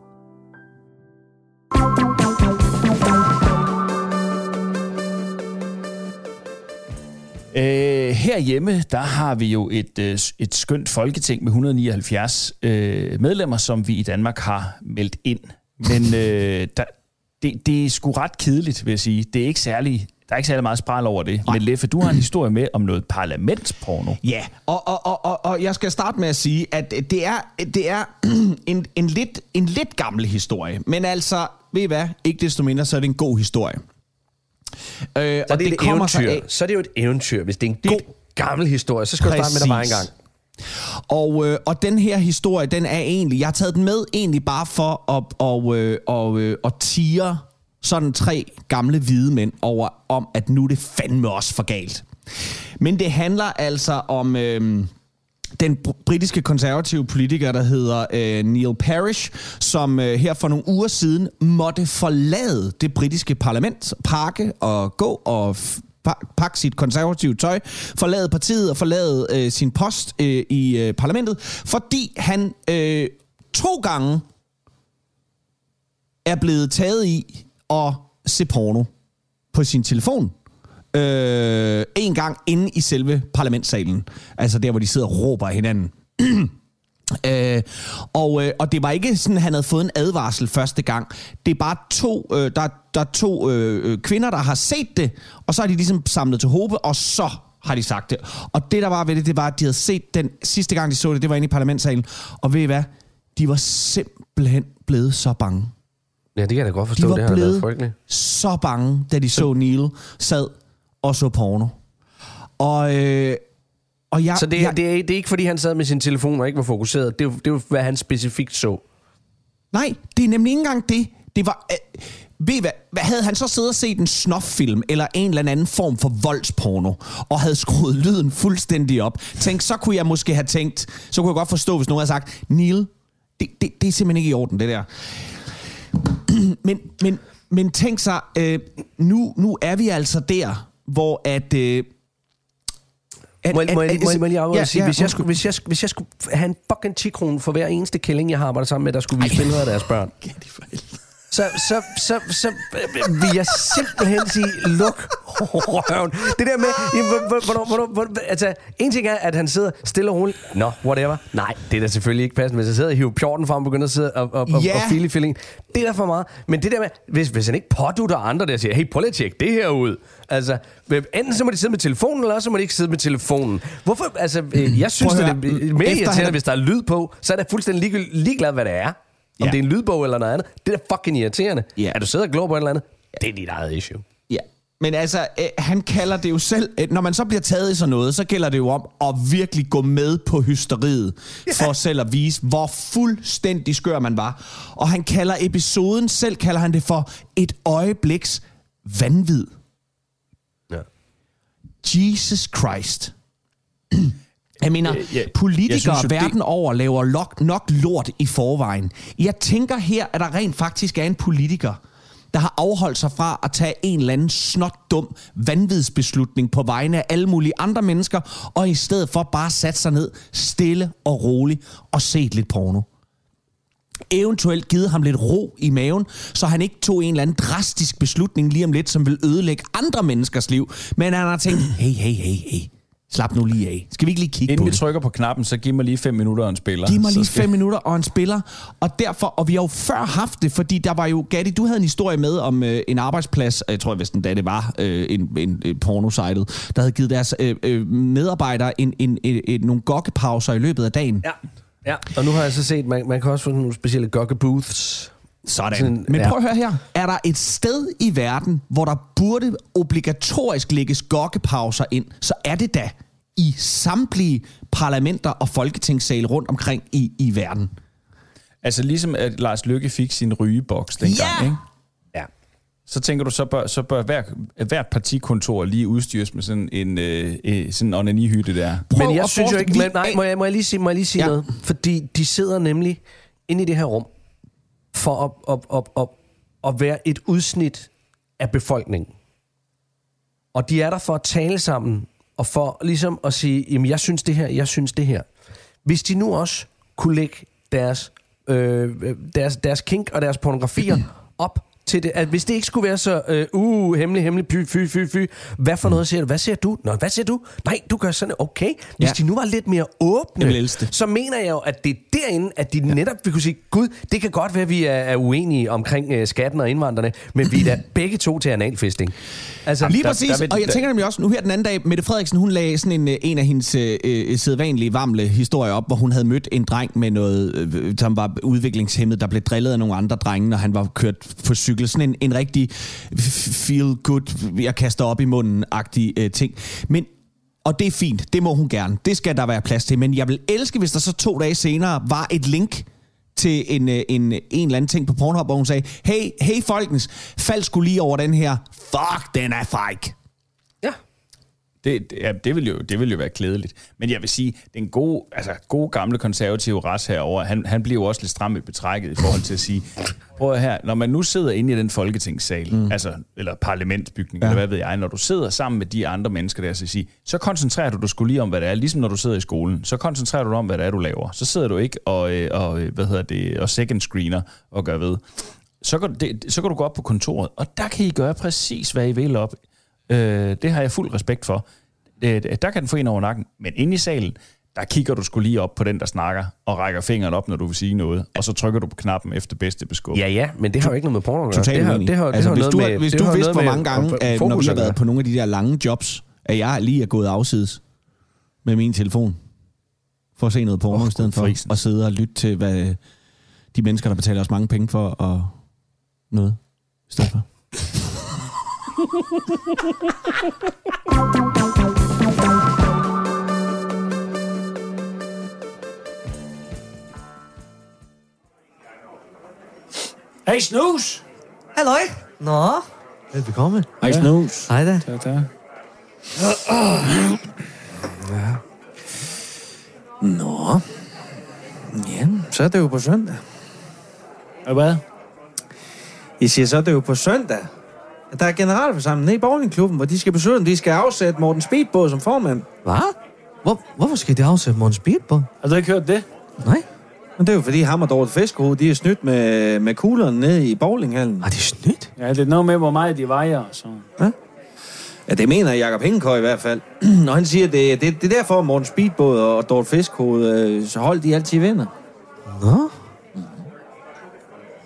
Øh, herhjemme, der har vi jo et, øh, et skønt folketing med 179 øh, medlemmer, som vi i Danmark har meldt ind. Men øh, <laughs> der, det, det er sgu ret kedeligt, vil jeg sige. Det er ikke særlig, der er ikke særlig meget spral over det. Men Leffe, du har en historie med om noget parlamentsporno. Ja, og, og, og, og, og jeg skal starte med at sige, at det er, det er <clears throat> en, en, lidt, en lidt gammel historie. Men altså, ved I hvad? Ikke desto mindre, så er det en god historie. Øh, så det, det, det kommer eventyr. Af, så er det jo et eventyr. Hvis det er en god, gammel historie, så skal du starte med, der var engang. Og, øh, og den her historie, den er egentlig, jeg har taget den med egentlig bare for at, og, øh, og, øh, at tire sådan tre gamle hvide mænd over, om at nu er det fandme også for galt. Men det handler altså om... Øh, den britiske konservative politiker, der hedder øh, Neil Parish, som øh, her for nogle uger siden måtte forlade det britiske parlament, pakke og gå og pakke sit konservative tøj, forlade partiet og forlade øh, sin post øh, i øh, parlamentet, fordi han øh, to gange er blevet taget i at se porno på sin telefon øh, en gang inde i selve parlamentssalen. Altså der, hvor de sidder og råber af hinanden. <clears throat> Øh, og, øh, og det var ikke sådan, at han havde fået en advarsel første gang. Det er bare to, øh, der, der er to øh, kvinder, der har set det, og så har de ligesom samlet til håbe, og så har de sagt det. Og det, der var ved det, det var, at de havde set den sidste gang, de så det, det var inde i parlamentssalen. Og ved I hvad? De var simpelthen blevet så bange. Ja, det kan jeg da godt forstå. De var det blevet så bange, da de så Neil sad og så porno. Og, øh, og jeg, så det, jeg, det, er, det er ikke, fordi han sad med sin telefon og ikke var fokuseret. Det er, det er hvad han specifikt så. Nej, det er nemlig ikke engang det. Det var... Øh, ved hvad, hvad, havde han så siddet og set en snoffilm eller en eller anden form for voldsporno, og havde skruet lyden fuldstændig op? Tænk, så kunne jeg måske have tænkt, så kunne jeg godt forstå, hvis nogen havde sagt, Neil, det, det, det er simpelthen ikke i orden, det der. <clears throat> men, men, men tænk sig, øh, nu, nu er vi altså der, hvor at... Øh, at, må, at, må, at, må, må jeg ja, sige, ja, hvis, jeg skulle, hvis, jeg, hvis jeg skulle have en fucking 10 for hver eneste kælling, jeg har arbejdet sammen med, der skulle vise billeder af deres børn. <laughs> så, så, så, så vil jeg simpelthen sige, luk røven. Det der med, hvornår, hvornår, hvornår, altså, en ting er, at han sidder stille og roligt. Nå, no, whatever. Nej, det er da selvfølgelig ikke passende. Hvis jeg sidder og hiver pjorten frem og begynder at sidde og, og, yeah. og, file i fillingen. Det er da for meget. Men det der med, hvis, hvis han ikke pådutter andre, der siger, hey, prøv lige at tjekke det her ud. Altså, enten så må de sidde med telefonen, eller så må de ikke sidde med telefonen. Hvorfor? Altså, jeg synes, det er mere irriterende, hvis der er lyd på, så er det fuldstændig ligeglad, hvad det er. Om ja. det er en lydbog eller noget andet. Det er fucking irriterende. Ja. Er du sidder og glor på et eller andet? Det er dit eget issue. Ja. Men altså, øh, han kalder det jo selv, øh, når man så bliver taget i sådan noget, så gælder det jo om at virkelig gå med på hysteriet, ja. for selv at vise, hvor fuldstændig skør man var. Og han kalder episoden, selv kalder han det for et øjebliks vanvid. Jesus Christ. <clears throat> Jeg mener, øh, ja, politikere jeg synes, verden det... over laver nok, nok lort i forvejen. Jeg tænker her, at der rent faktisk er en politiker, der har afholdt sig fra at tage en eller anden snot dum vanvidsbeslutning på vegne af alle mulige andre mennesker, og i stedet for bare sat sig ned stille og roligt og set lidt porno. Eventuelt givet ham lidt ro i maven, så han ikke tog en eller anden drastisk beslutning lige om lidt, som vil ødelægge andre menneskers liv. Men han har tænkt, hey, hey, hey, hey, Slap nu lige af. Skal vi ikke lige kigge Inden på vi det? trykker på knappen, så giv mig lige fem minutter og en spiller. Giv mig lige skal- fem minutter og en spiller. Og derfor, og vi har jo før haft det, fordi der var jo, Gatti, du havde en historie med om øh, en arbejdsplads, jeg tror vist da det var øh, en, en, en pornosejtet, der havde givet deres øh, øh, medarbejdere en, en, en, en, nogle gokkepauser i løbet af dagen. Ja. Ja, og nu har jeg så set, man, man kan også få nogle specielle gokke booths. Sådan. Sådan, Men prøv at høre her. Er der et sted i verden, hvor der burde obligatorisk lægges gokkepauser ind, så er det da i samtlige parlamenter og folketingssale rundt omkring i, i verden. Altså ligesom at Lars Lykke fik sin rygeboks dengang, Ja! ikke? Så tænker du, så bør, så bør hver, hvert partikontor lige udstyres med sådan en øh, øh, sådan en onanihytte der. Prøv Men jeg synes jo ikke... vi- Men, nej, må jeg, må jeg lige sige, må jeg lige sige Ja. noget? Fordi de sidder nemlig inde i det her rum for at, at, at, at, at være et udsnit af befolkningen. Og de er der for at tale sammen, og for ligesom at sige, jamen jeg synes det her, jeg synes det her. Hvis de nu også kunne lægge deres, øh, deres, deres kink og deres pornografier <clears throat> op til det, at hvis det ikke skulle være så, øh, uh, hemmelig, hemmelig, fy, fy, fy, fy, hvad for noget siger du? Hvad siger du? Nå, hvad siger du? Nej, du gør sådan, okay. Hvis Ja. de nu var lidt mere åbne, så mener jeg jo, at det er derinde, at de ja. netop vil kunne sige, Gud, det kan godt være, at vi er, er uenige omkring øh, skatten og indvandrerne, men vi er da <laughs> begge to til analfisting. Altså, Lige der- præcis, der vil- og jeg der- tænker nemlig også, nu her den anden dag, Mette Frederiksen, hun lagde sådan en, øh, en af hendes øh, øh, sædvanlige varmle historier op, hvor hun havde mødt en dreng med noget, øh, som var udviklingshemmet, der blev drillet af nogle andre drenge, når han var kørt på cykel. Sådan en, en rigtig feel good, jeg kaster op i munden-agtig øh, ting. Men og det er fint, det må hun gerne. Det skal der være plads til. Men jeg vil elske, hvis der så to dage senere var et link til en, en, en, en eller anden ting på Pornhub, hvor hun sagde, hey, hey folkens, fald skulle lige over den her. Fuck, den er fake. Det, det, ja, det, vil jo, det vil jo være klædeligt. Men jeg vil sige, den gode, altså, gode gamle konservative ras herover, han, han bliver jo også lidt stram i betrækket i forhold til at sige, prøv her, når man nu sidder inde i den folketingssal, mm. altså, eller parlamentsbygning, ja. eller hvad ved jeg, når du sidder sammen med de andre mennesker der, så, sige, så koncentrerer du dig skulle lige om, hvad det er, ligesom når du sidder i skolen, så koncentrerer du dig om, hvad det er, du laver. Så sidder du ikke og, øh, og øh, hvad hedder det, og second screener og gør ved. Så kan, det, så kan du gå op på kontoret, og der kan I gøre præcis, hvad I vil op. Øh, det har jeg fuld respekt for. Øh, der kan den få en over nakken. Men inde i salen, der kigger du skulle lige op på den, der snakker, og rækker fingeren op, når du vil sige noget. Og så trykker du på knappen efter bedste beskub. Ja, ja, men det har jo ikke noget med porno at gøre. Det har, det har, det altså, har hvis noget du, med, hvis det du har vidste, hvor mange gange, at- når vi har været på nogle af de der lange jobs, at jeg lige er gået afsides med min telefon for at se noget porno, oh, i stedet for frisen. at sidde og lytte til, hvad de mennesker, der betaler os mange penge for, og noget i stedet for. <laughs> Hey, snus! Halløj! Nå, velbekomme. Hej, snus. Hej da. Tak, tak. Nå. Ja, så er det jo på søndag. Og hvad? Jeg siger, så er det jo på søndag. Der er generalforsamling nede i bowlingklubben, hvor de skal beslutte, om de skal afsætte Morten Speedbåd som formand. Hvad? Hvor, hvorfor skal de afsætte Morten Speedbåd? Har du ikke hørt det? Nej. Men det er jo fordi ham og Dorte Fiskehoved, de er snydt med, med kuglerne nede i bowlinghallen. Har de snydt? Ja, det er noget med, hvor meget de vejer og så. Ja, det mener Jakob Hængekøj i hvert fald. <clears throat> Når han siger, det, det, det er derfor, at Morten Speedbåd og Dorte Fiskehoved, øh, så hold de altid vinder. Nå?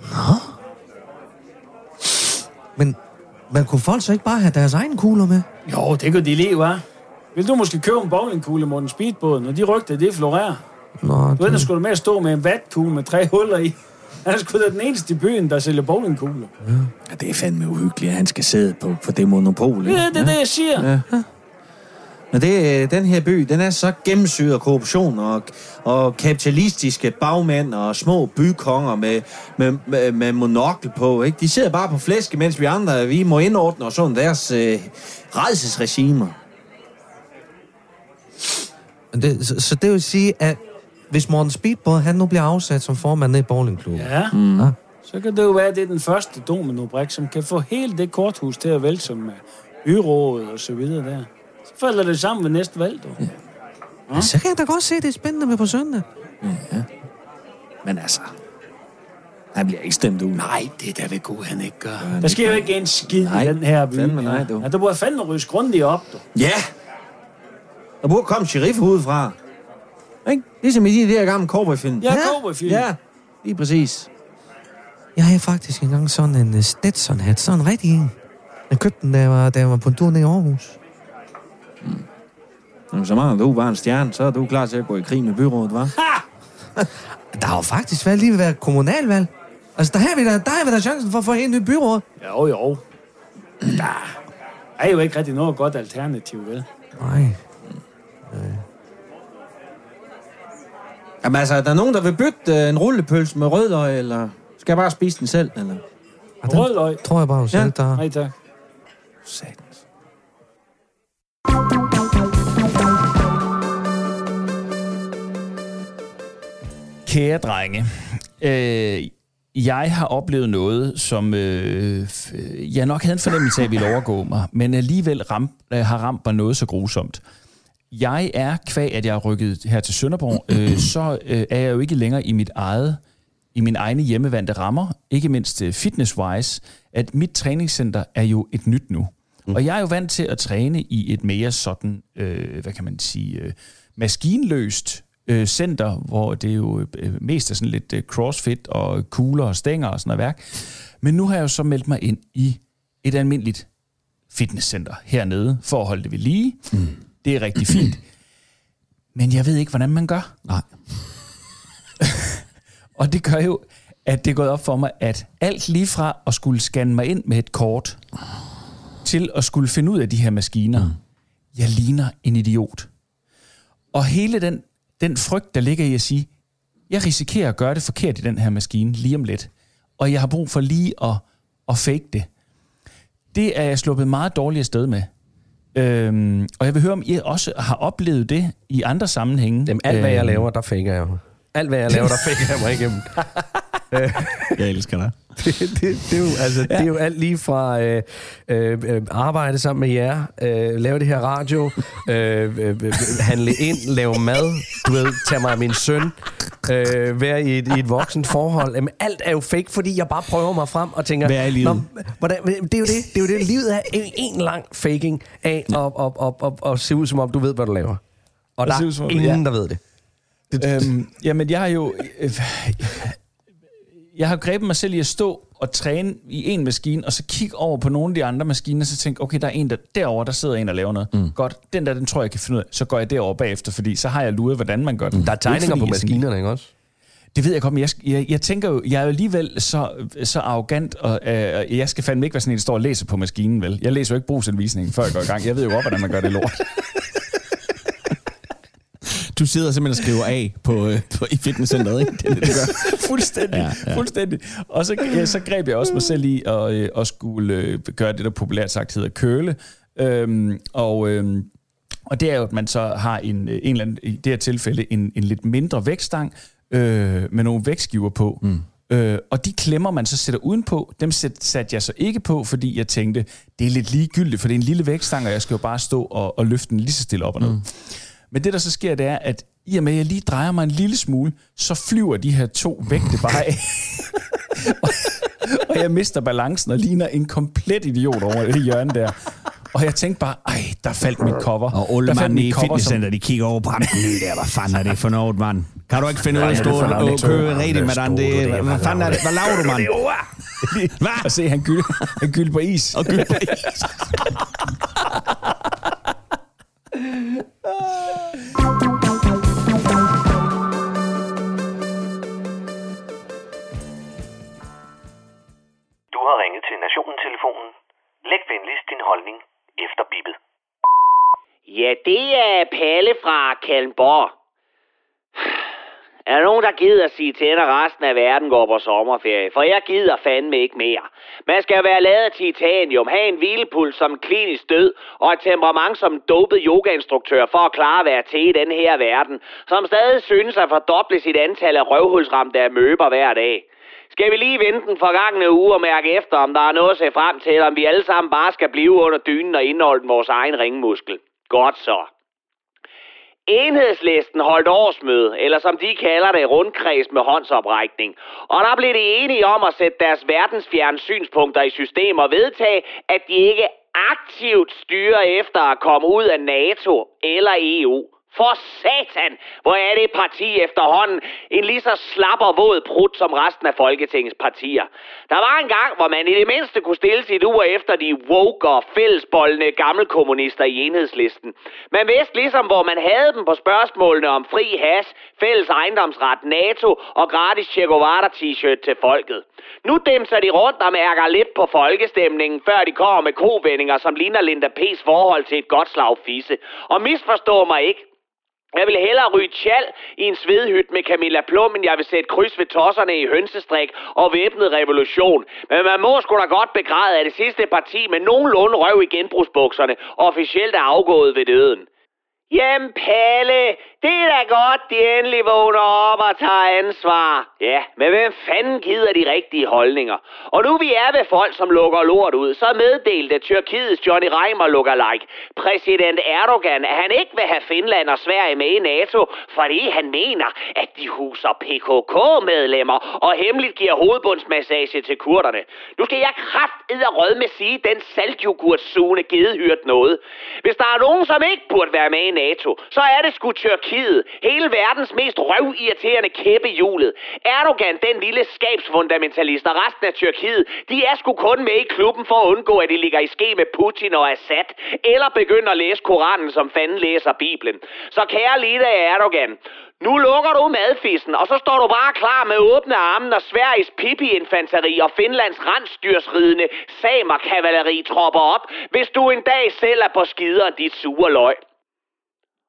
Nå? Men, men kunne folk så ikke bare have deres egen kugler med? Jo, det kunne de lige, hva'? Vil du måske købe en bowlingkugle, Morten Speedbåd, når de rygter, det florerer? Nå, Du ved, der skulle du med at stå med en vatkugle med tre huller i. Han er sgu da den eneste i byen, der sælger bowlingkugler. Ja, det er fandme uhyggeligt, at han skal sidde på, på det monopol. ikke? Ja, det er det, jeg siger. Ja. Men det, øh, den her by, den er så gennemsyret af korruption og, og kapitalistiske bagmænd og små bykonger med, med, med, med monokkel på. Ikke? De sidder bare på flæske, mens vi andre vi må indordne os under deres øh, redselsregimer. Det, så, så det vil sige, at hvis Morten Speedbåd, han nu bliver afsat som formand ned i bowlingklubben. Ja. Mm. ja. Så kan det jo være, at det er den første dominobrik, som kan få hele det korthus til at vælte som øh, byrådet og så videre der. Falder det sammen ved næste valg, du. Ja. Så kan jeg da godt se, det er spændende med på søndag. Ja. Men altså, han bliver ikke stemt ud. Nej, det er da ved Gud, han ikke gør. Der sker jo ikke en skid Nej, i den her by. fandme nej, ja. du. Ja, der burde fandme ryges grundigt op, du. Ja! Der burde komme sheriff udefra. Ikke? Ligesom i de der gamle cowboyfilm. Ja, cowboyfilm. Ja, lige præcis. Jeg havde faktisk engang sådan en uh, Stetson-hat. Sådan en rigtig en. Jeg købte den, da jeg var, da jeg var på en tur ned i Aarhus. Jamen, så meget du var en stjerne, så er du klar til at gå i krig med byrådet, hva'? Der har jo faktisk været lige været kommunalvalg. Altså, der har vi da, der har vi da chancen for at få en ny byråd. Jo, jo. Der er jo ikke rigtig noget godt alternativ, vel? Nej. Jamen altså, er der nogen, der vil bytte øh, en rullepølse med rødløg, eller skal jeg bare spise den selv, eller? Rødløg. Tror jeg bare, du selv, Ja. der... Nej, tak. Satans. Kære drenge, øh, jeg har oplevet noget, som øh, jeg nok havde en fornemmelse af, ville overgå mig, men alligevel ram, øh, har ramt mig noget så grusomt. Jeg er, kvæg at jeg er rykket her til Sønderborg, øh, så øh, er jeg jo ikke længere i mit eget i mine egne hjemmevandte rammer, ikke mindst øh, fitness-wise, at mit træningscenter er jo et nyt nu. Mm. Og jeg er jo vant til at træne i et mere sådan, øh, hvad kan man sige, øh, maskinløst øh, center, hvor det jo øh, mest er sådan lidt øh, crossfit og kugler og stænger og sådan noget værk. Men nu har jeg jo så meldt mig ind i et almindeligt fitnesscenter hernede, for at holde det ved lige. Mm. Det er rigtig fint. Men jeg ved ikke, hvordan man gør. Nej. <laughs> Og det gør jo, at det er gået op for mig, at alt lige fra at skulle scanne mig ind med et kort, til at skulle finde ud af de her maskiner, mm. jeg ligner en idiot. Og hele den, den frygt, der ligger i at sige, jeg risikerer at gøre det forkert i den her maskine lige om lidt, og jeg har brug for lige at, at fake det. Det er jeg sluppet meget dårligt sted med. Øhm, og jeg vil høre, om I også har oplevet det i andre sammenhænge. Jamen, alt hvad jeg Øhm, laver, der faker jeg. Alt hvad jeg laver, der faker jeg mig igennem. <laughs> Jeg elsker dig. <laughs> det, det, det, er jo, altså, ja. det er jo alt lige fra øh, øh, øh, arbejde sammen med jer, øh, lave det her radio, øh, øh, øh, handle ind, lave mad, du ved, tage mig af min søn, øh, være i et, i et voksent forhold. Jamen, alt er jo fake, fordi jeg bare prøver mig frem og tænker... Hvad er livet? "Nå, hvordan, det er jo det, det er jo det. Livet er en, en lang faking af at, at, at, at, at se ud, som om du ved, hvad du laver. Og der er ingen, der ved det. Øhm, jamen, jeg har jo... Øh, jeg har grebet mig selv i at stå og træne i en maskine, og så kigge over på nogle af de andre maskiner, og så tænke, okay, der er en der, derovre, der sidder en og laver noget. Mm. Godt, den der, den tror jeg, jeg kan finde ud af. Så går jeg derover bagefter, fordi så har jeg luret, hvordan man gør den. Der er tegninger på maskinerne, ikke også? Det ved jeg godt, men jeg, jeg, jeg tænker jo, jeg er jo alligevel så, så arrogant, og øh, jeg skal fandme ikke være sådan en, der står og læser på maskinen, vel? Jeg læser jo ikke brugsanvisningen, før jeg går i gang. Jeg ved jo godt, hvordan man gør det lort. <laughs> Du sidder simpelthen og skriver af på, øh, på, i fitnesscenteret, ikke? Det er det, du gør. fuldstændig, Ja, ja, fuldstændig. Og så, ja, så greb jeg også mig selv i at, øh, at skulle øh, gøre det, der populært sagt hedder køle. Øhm, og, øhm, og det er jo, at man så har en, øh, en eller anden, i det her tilfælde en, en lidt mindre vægtstang øh, med nogle vægtskiver på. Mm. Øh, og de klemmer, man så sætter udenpå, dem sæt, satte jeg så ikke på, fordi jeg tænkte, det er lidt ligegyldigt, for det er en lille vægtstang, og jeg skal jo bare stå og, og løfte den lige så stille op og ned. Mm. Men det, der så sker, det er, at i og med, at jeg lige drejer mig en lille smule, så flyver de her to vægte bare af. og, og jeg mister balancen og ligner en komplet idiot over det hjørne der. Og jeg tænkte bare, ej, der faldt mit cover. Og mand mit i fitnesscenter, de kigger over på ham. Der, hvad fanden er det for noget, mand? Kan du ikke finde ud af at stå og køre rigtigt med den? Det, hvad, fanden er det? Hvad laver du, mand? <laughs> Hvad? Og se, han gyld, han gyld på is. Og gyld på is. <laughs> det er Palle fra Kalmborg. Er der nogen, der gider at sige til, at resten af verden går på sommerferie? For jeg gider fandme ikke mere. Man skal være lavet af titanium, have en hvilepuls som klinisk død, og et temperament som dopet yogainstruktør for at klare at være til i den her verden, som stadig synes at fordoble sit antal af røvhulsramte af møber hver dag. Skal vi lige vente den forgangne uge og mærke efter, om der er noget at se frem til, eller om vi alle sammen bare skal blive under dynen og indholde vores egen ringmuskel? Godt så. Enhedslisten holdt årsmøde, eller som de kalder det, rundkreds med håndsoprækning. Og der blev de enige om at sætte deres verdensfjerne synspunkter i system og vedtage, at de ikke aktivt styrer efter at komme ud af NATO eller EU. For satan, hvor er det parti efterhånden en lige så slapper våd prut som resten af Folketingets partier. Der var en gang, hvor man i det mindste kunne stille sit ur efter de woke og fællesboldende gammelkommunister i enhedslisten. Man vidste ligesom, hvor man havde dem på spørgsmålene om fri has, fælles ejendomsret, NATO og gratis Che Guevara t-shirt til folket. Nu dæmser de rundt og mærker lidt på folkestemningen, før de kommer med kovendinger, som ligner Linda P's forhold til et godt slag fisse. Og misforstå mig ikke, jeg vil hellere ryge tjal i en svedhytte med Camilla Plum, end jeg vil sætte kryds ved tosserne i hønsestrik og væbnet revolution. Men man må sgu da godt begræde, at det sidste parti med nogenlunde røv i genbrugsbukserne officielt er afgået ved døden. Jamen Palle, det er da godt, de endelig vågner op og tager ansvar. Ja, men hvem fanden gider de rigtige holdninger? Og nu vi er ved folk, som lukker lort ud, så meddelte Tyrkiets Johnny Reimer like præsident Erdogan, at han ikke vil have Finland og Sverige med i NATO, fordi han mener, at de huser PKK-medlemmer og hemmeligt giver hovedbundsmassage til kurderne. Nu skal jeg kraft rød med sige, den saltjogurtsugende gedehyrt noget. Hvis der er nogen, som ikke burde være med i NATO, så er det sgu Tyrkiet. Hele verdens mest røvirriterende kæppe hjulet. Erdogan, den lille skabsfundamentalist, og resten af Tyrkiet, de er sgu kun med i klubben for at undgå, at de ligger i ske med Putin og Assad, eller begynder at læse Koranen, som fanden læser Bibelen. Så kære lille Erdogan, nu lukker du madfissen, og så står du bare klar med åbne arme, når Sveriges Pippi-infanteri og Finlands rensdyrsridende samer-kavalleri tropper op, hvis du en dag selv er på skider dit sure løg.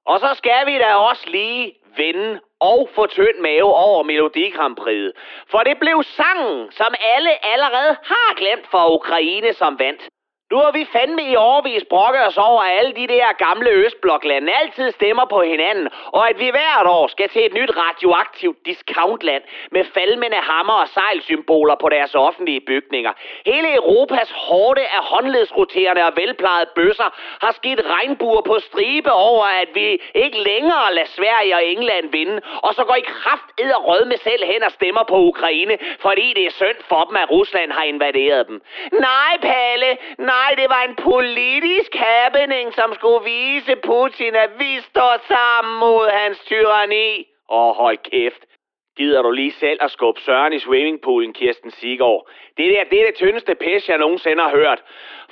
Og så skal vi da også lige vende og få tynd mave over Melodi Grand Prix. For det blev sangen, som alle allerede har glemt for Ukraine, som vandt. Nu har vi fandme i overvis brokket os over, at alle de der gamle Østbloklande altid stemmer på hinanden, og at vi hvert år skal til et nyt radioaktivt discountland med falmende hammer og sejlsymboler på deres offentlige bygninger. Hele Europas hårde af håndledsroterende og velplejede bøsser har skidt regnbuer på stribe over, at vi ikke længere lader Sverige og England vinde, og så går i kraft og rød med selv hen og stemmer på Ukraine, fordi det er synd for dem, at Rusland har invaderet dem. Nej, Palle, nej, det var en politisk happening, som skulle vise Putin, at vi står sammen mod hans tyranni. Åh, oh, hold kæft. Gider du lige selv at skubbe Søren i swimmingpoolen, Kirsten Sigård? Det der, det er det tyndeste pis, jeg nogensinde har hørt.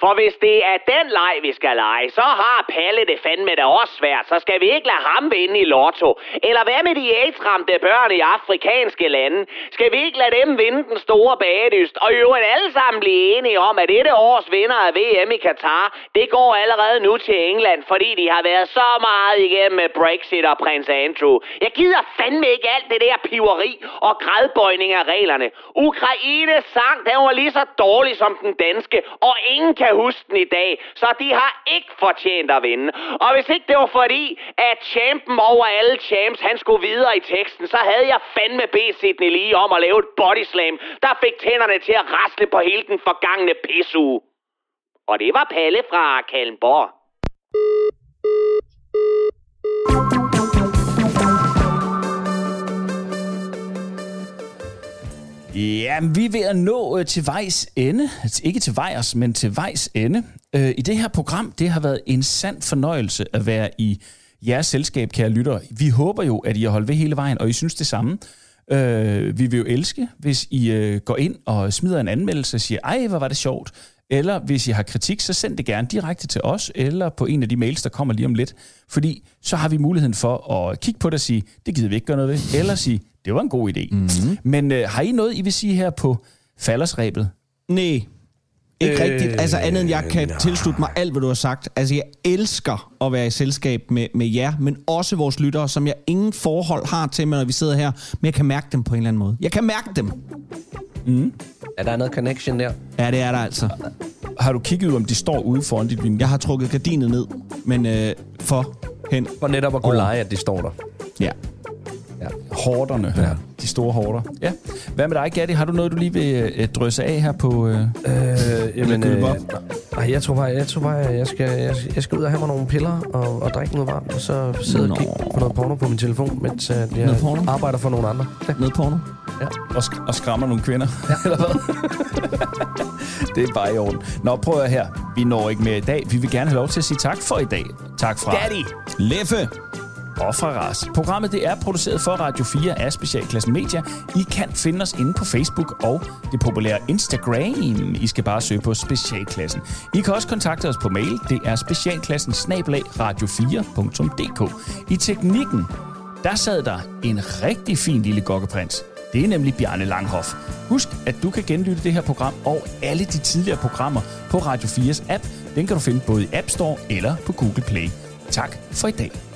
For hvis det er den leg, vi skal lege, så har Palle det fandme da også svært. Så skal vi ikke lade ham vinde i lotto. Eller hvad med de AIDS-ramte børn i afrikanske lande? Skal vi ikke lade dem vinde den store bagedyst? Og jo alle sammen blive enige om, at dette års vinder af VM i Katar, det går allerede nu til England, fordi de har været så meget igennem med Brexit og prins Andrew. Jeg gider fandme ikke alt det der piveri og grædbøjning af reglerne. Ukraines sang, den var lige så dårlig som den danske, og ingen kan huske den i dag, så de har ikke fortjent at vinde. Og hvis ikke det var fordi, at champen over alle champs, han skulle videre i teksten, så havde jeg fandme bedt Sidney lige om at lave et bodyslam, der fik tænderne til at rasle på hele den forgangne pisseuge. Og det var Palle fra Kallenborg. Ja, vi er ved at nå øh, til vejs ende. Ikke til vejs, men til vejs ende. Øh, I det her program, det har været en sand fornøjelse at være i jeres selskab, kære lyttere. Vi håber jo, at I har holdt ved hele vejen, og I synes det samme. Øh, vi vil jo elske, hvis I øh, går ind og smider en anmeldelse og siger, ej, hvor var det sjovt. Eller hvis I har kritik, så send det gerne direkte til os, eller på en af de mails, der kommer lige om lidt. Fordi så har vi muligheden for at kigge på det og sige, det gider vi ikke gøre noget ved. Eller sige, det var en god idé. Mm-hmm. Men øh, har I noget, I vil sige her på faldersrebet? Nej, ikke øh, rigtigt. Altså andet end jeg kan nej. tilslutte mig alt, hvad du har sagt. Altså jeg elsker at være i selskab med, med jer, men også vores lyttere, som jeg ingen forhold har til når vi sidder her. Men jeg kan mærke dem på en eller anden måde. Jeg kan mærke dem. Mm. Er der noget connection der? Ja, det er der altså. Har du kigget ud, om de står ude foran dit vindue? Jeg har trukket gardinet ned, men øh, for hen. For netop at kunne lege, at de står der. Ja. Ja. Hårderne. Ja. De store hårder. Ja. Hvad med dig, Gatti? Har du noget, du lige vil øh, drøse af her på... Øh, øh, jamen, øh, nej, jeg tror bare, jeg, tror bare, jeg, skal, jeg, jeg skal ud og have mig nogle piller og, og drikke noget varmt, og så sidde og kigge på noget porno på min telefon, mens jeg, jeg arbejder for nogle andre. Ja. Noget porno? Ja. Og, sk- og skræmmer nogle kvinder, <laughs> ja. eller hvad? det er bare i orden. Nå, prøv at her. Vi når ikke mere i dag. Vi vil gerne have lov til at sige tak for i dag. Tak fra... Daddy. Leffe og fra Ras. Programmet det er produceret for Radio 4 af Specialklassen Media. I kan finde os inde på Facebook og det populære Instagram. I skal bare søge på Specialklassen. I kan også kontakte os på mail. Det er specialklassen radio4.dk. I teknikken, der sad der en rigtig fin lille gokkeprins. Det er nemlig Bjarne Langhoff. Husk, at du kan genlytte det her program og alle de tidligere programmer på Radio 4's app. Den kan du finde både i App Store eller på Google Play. Tak for i dag.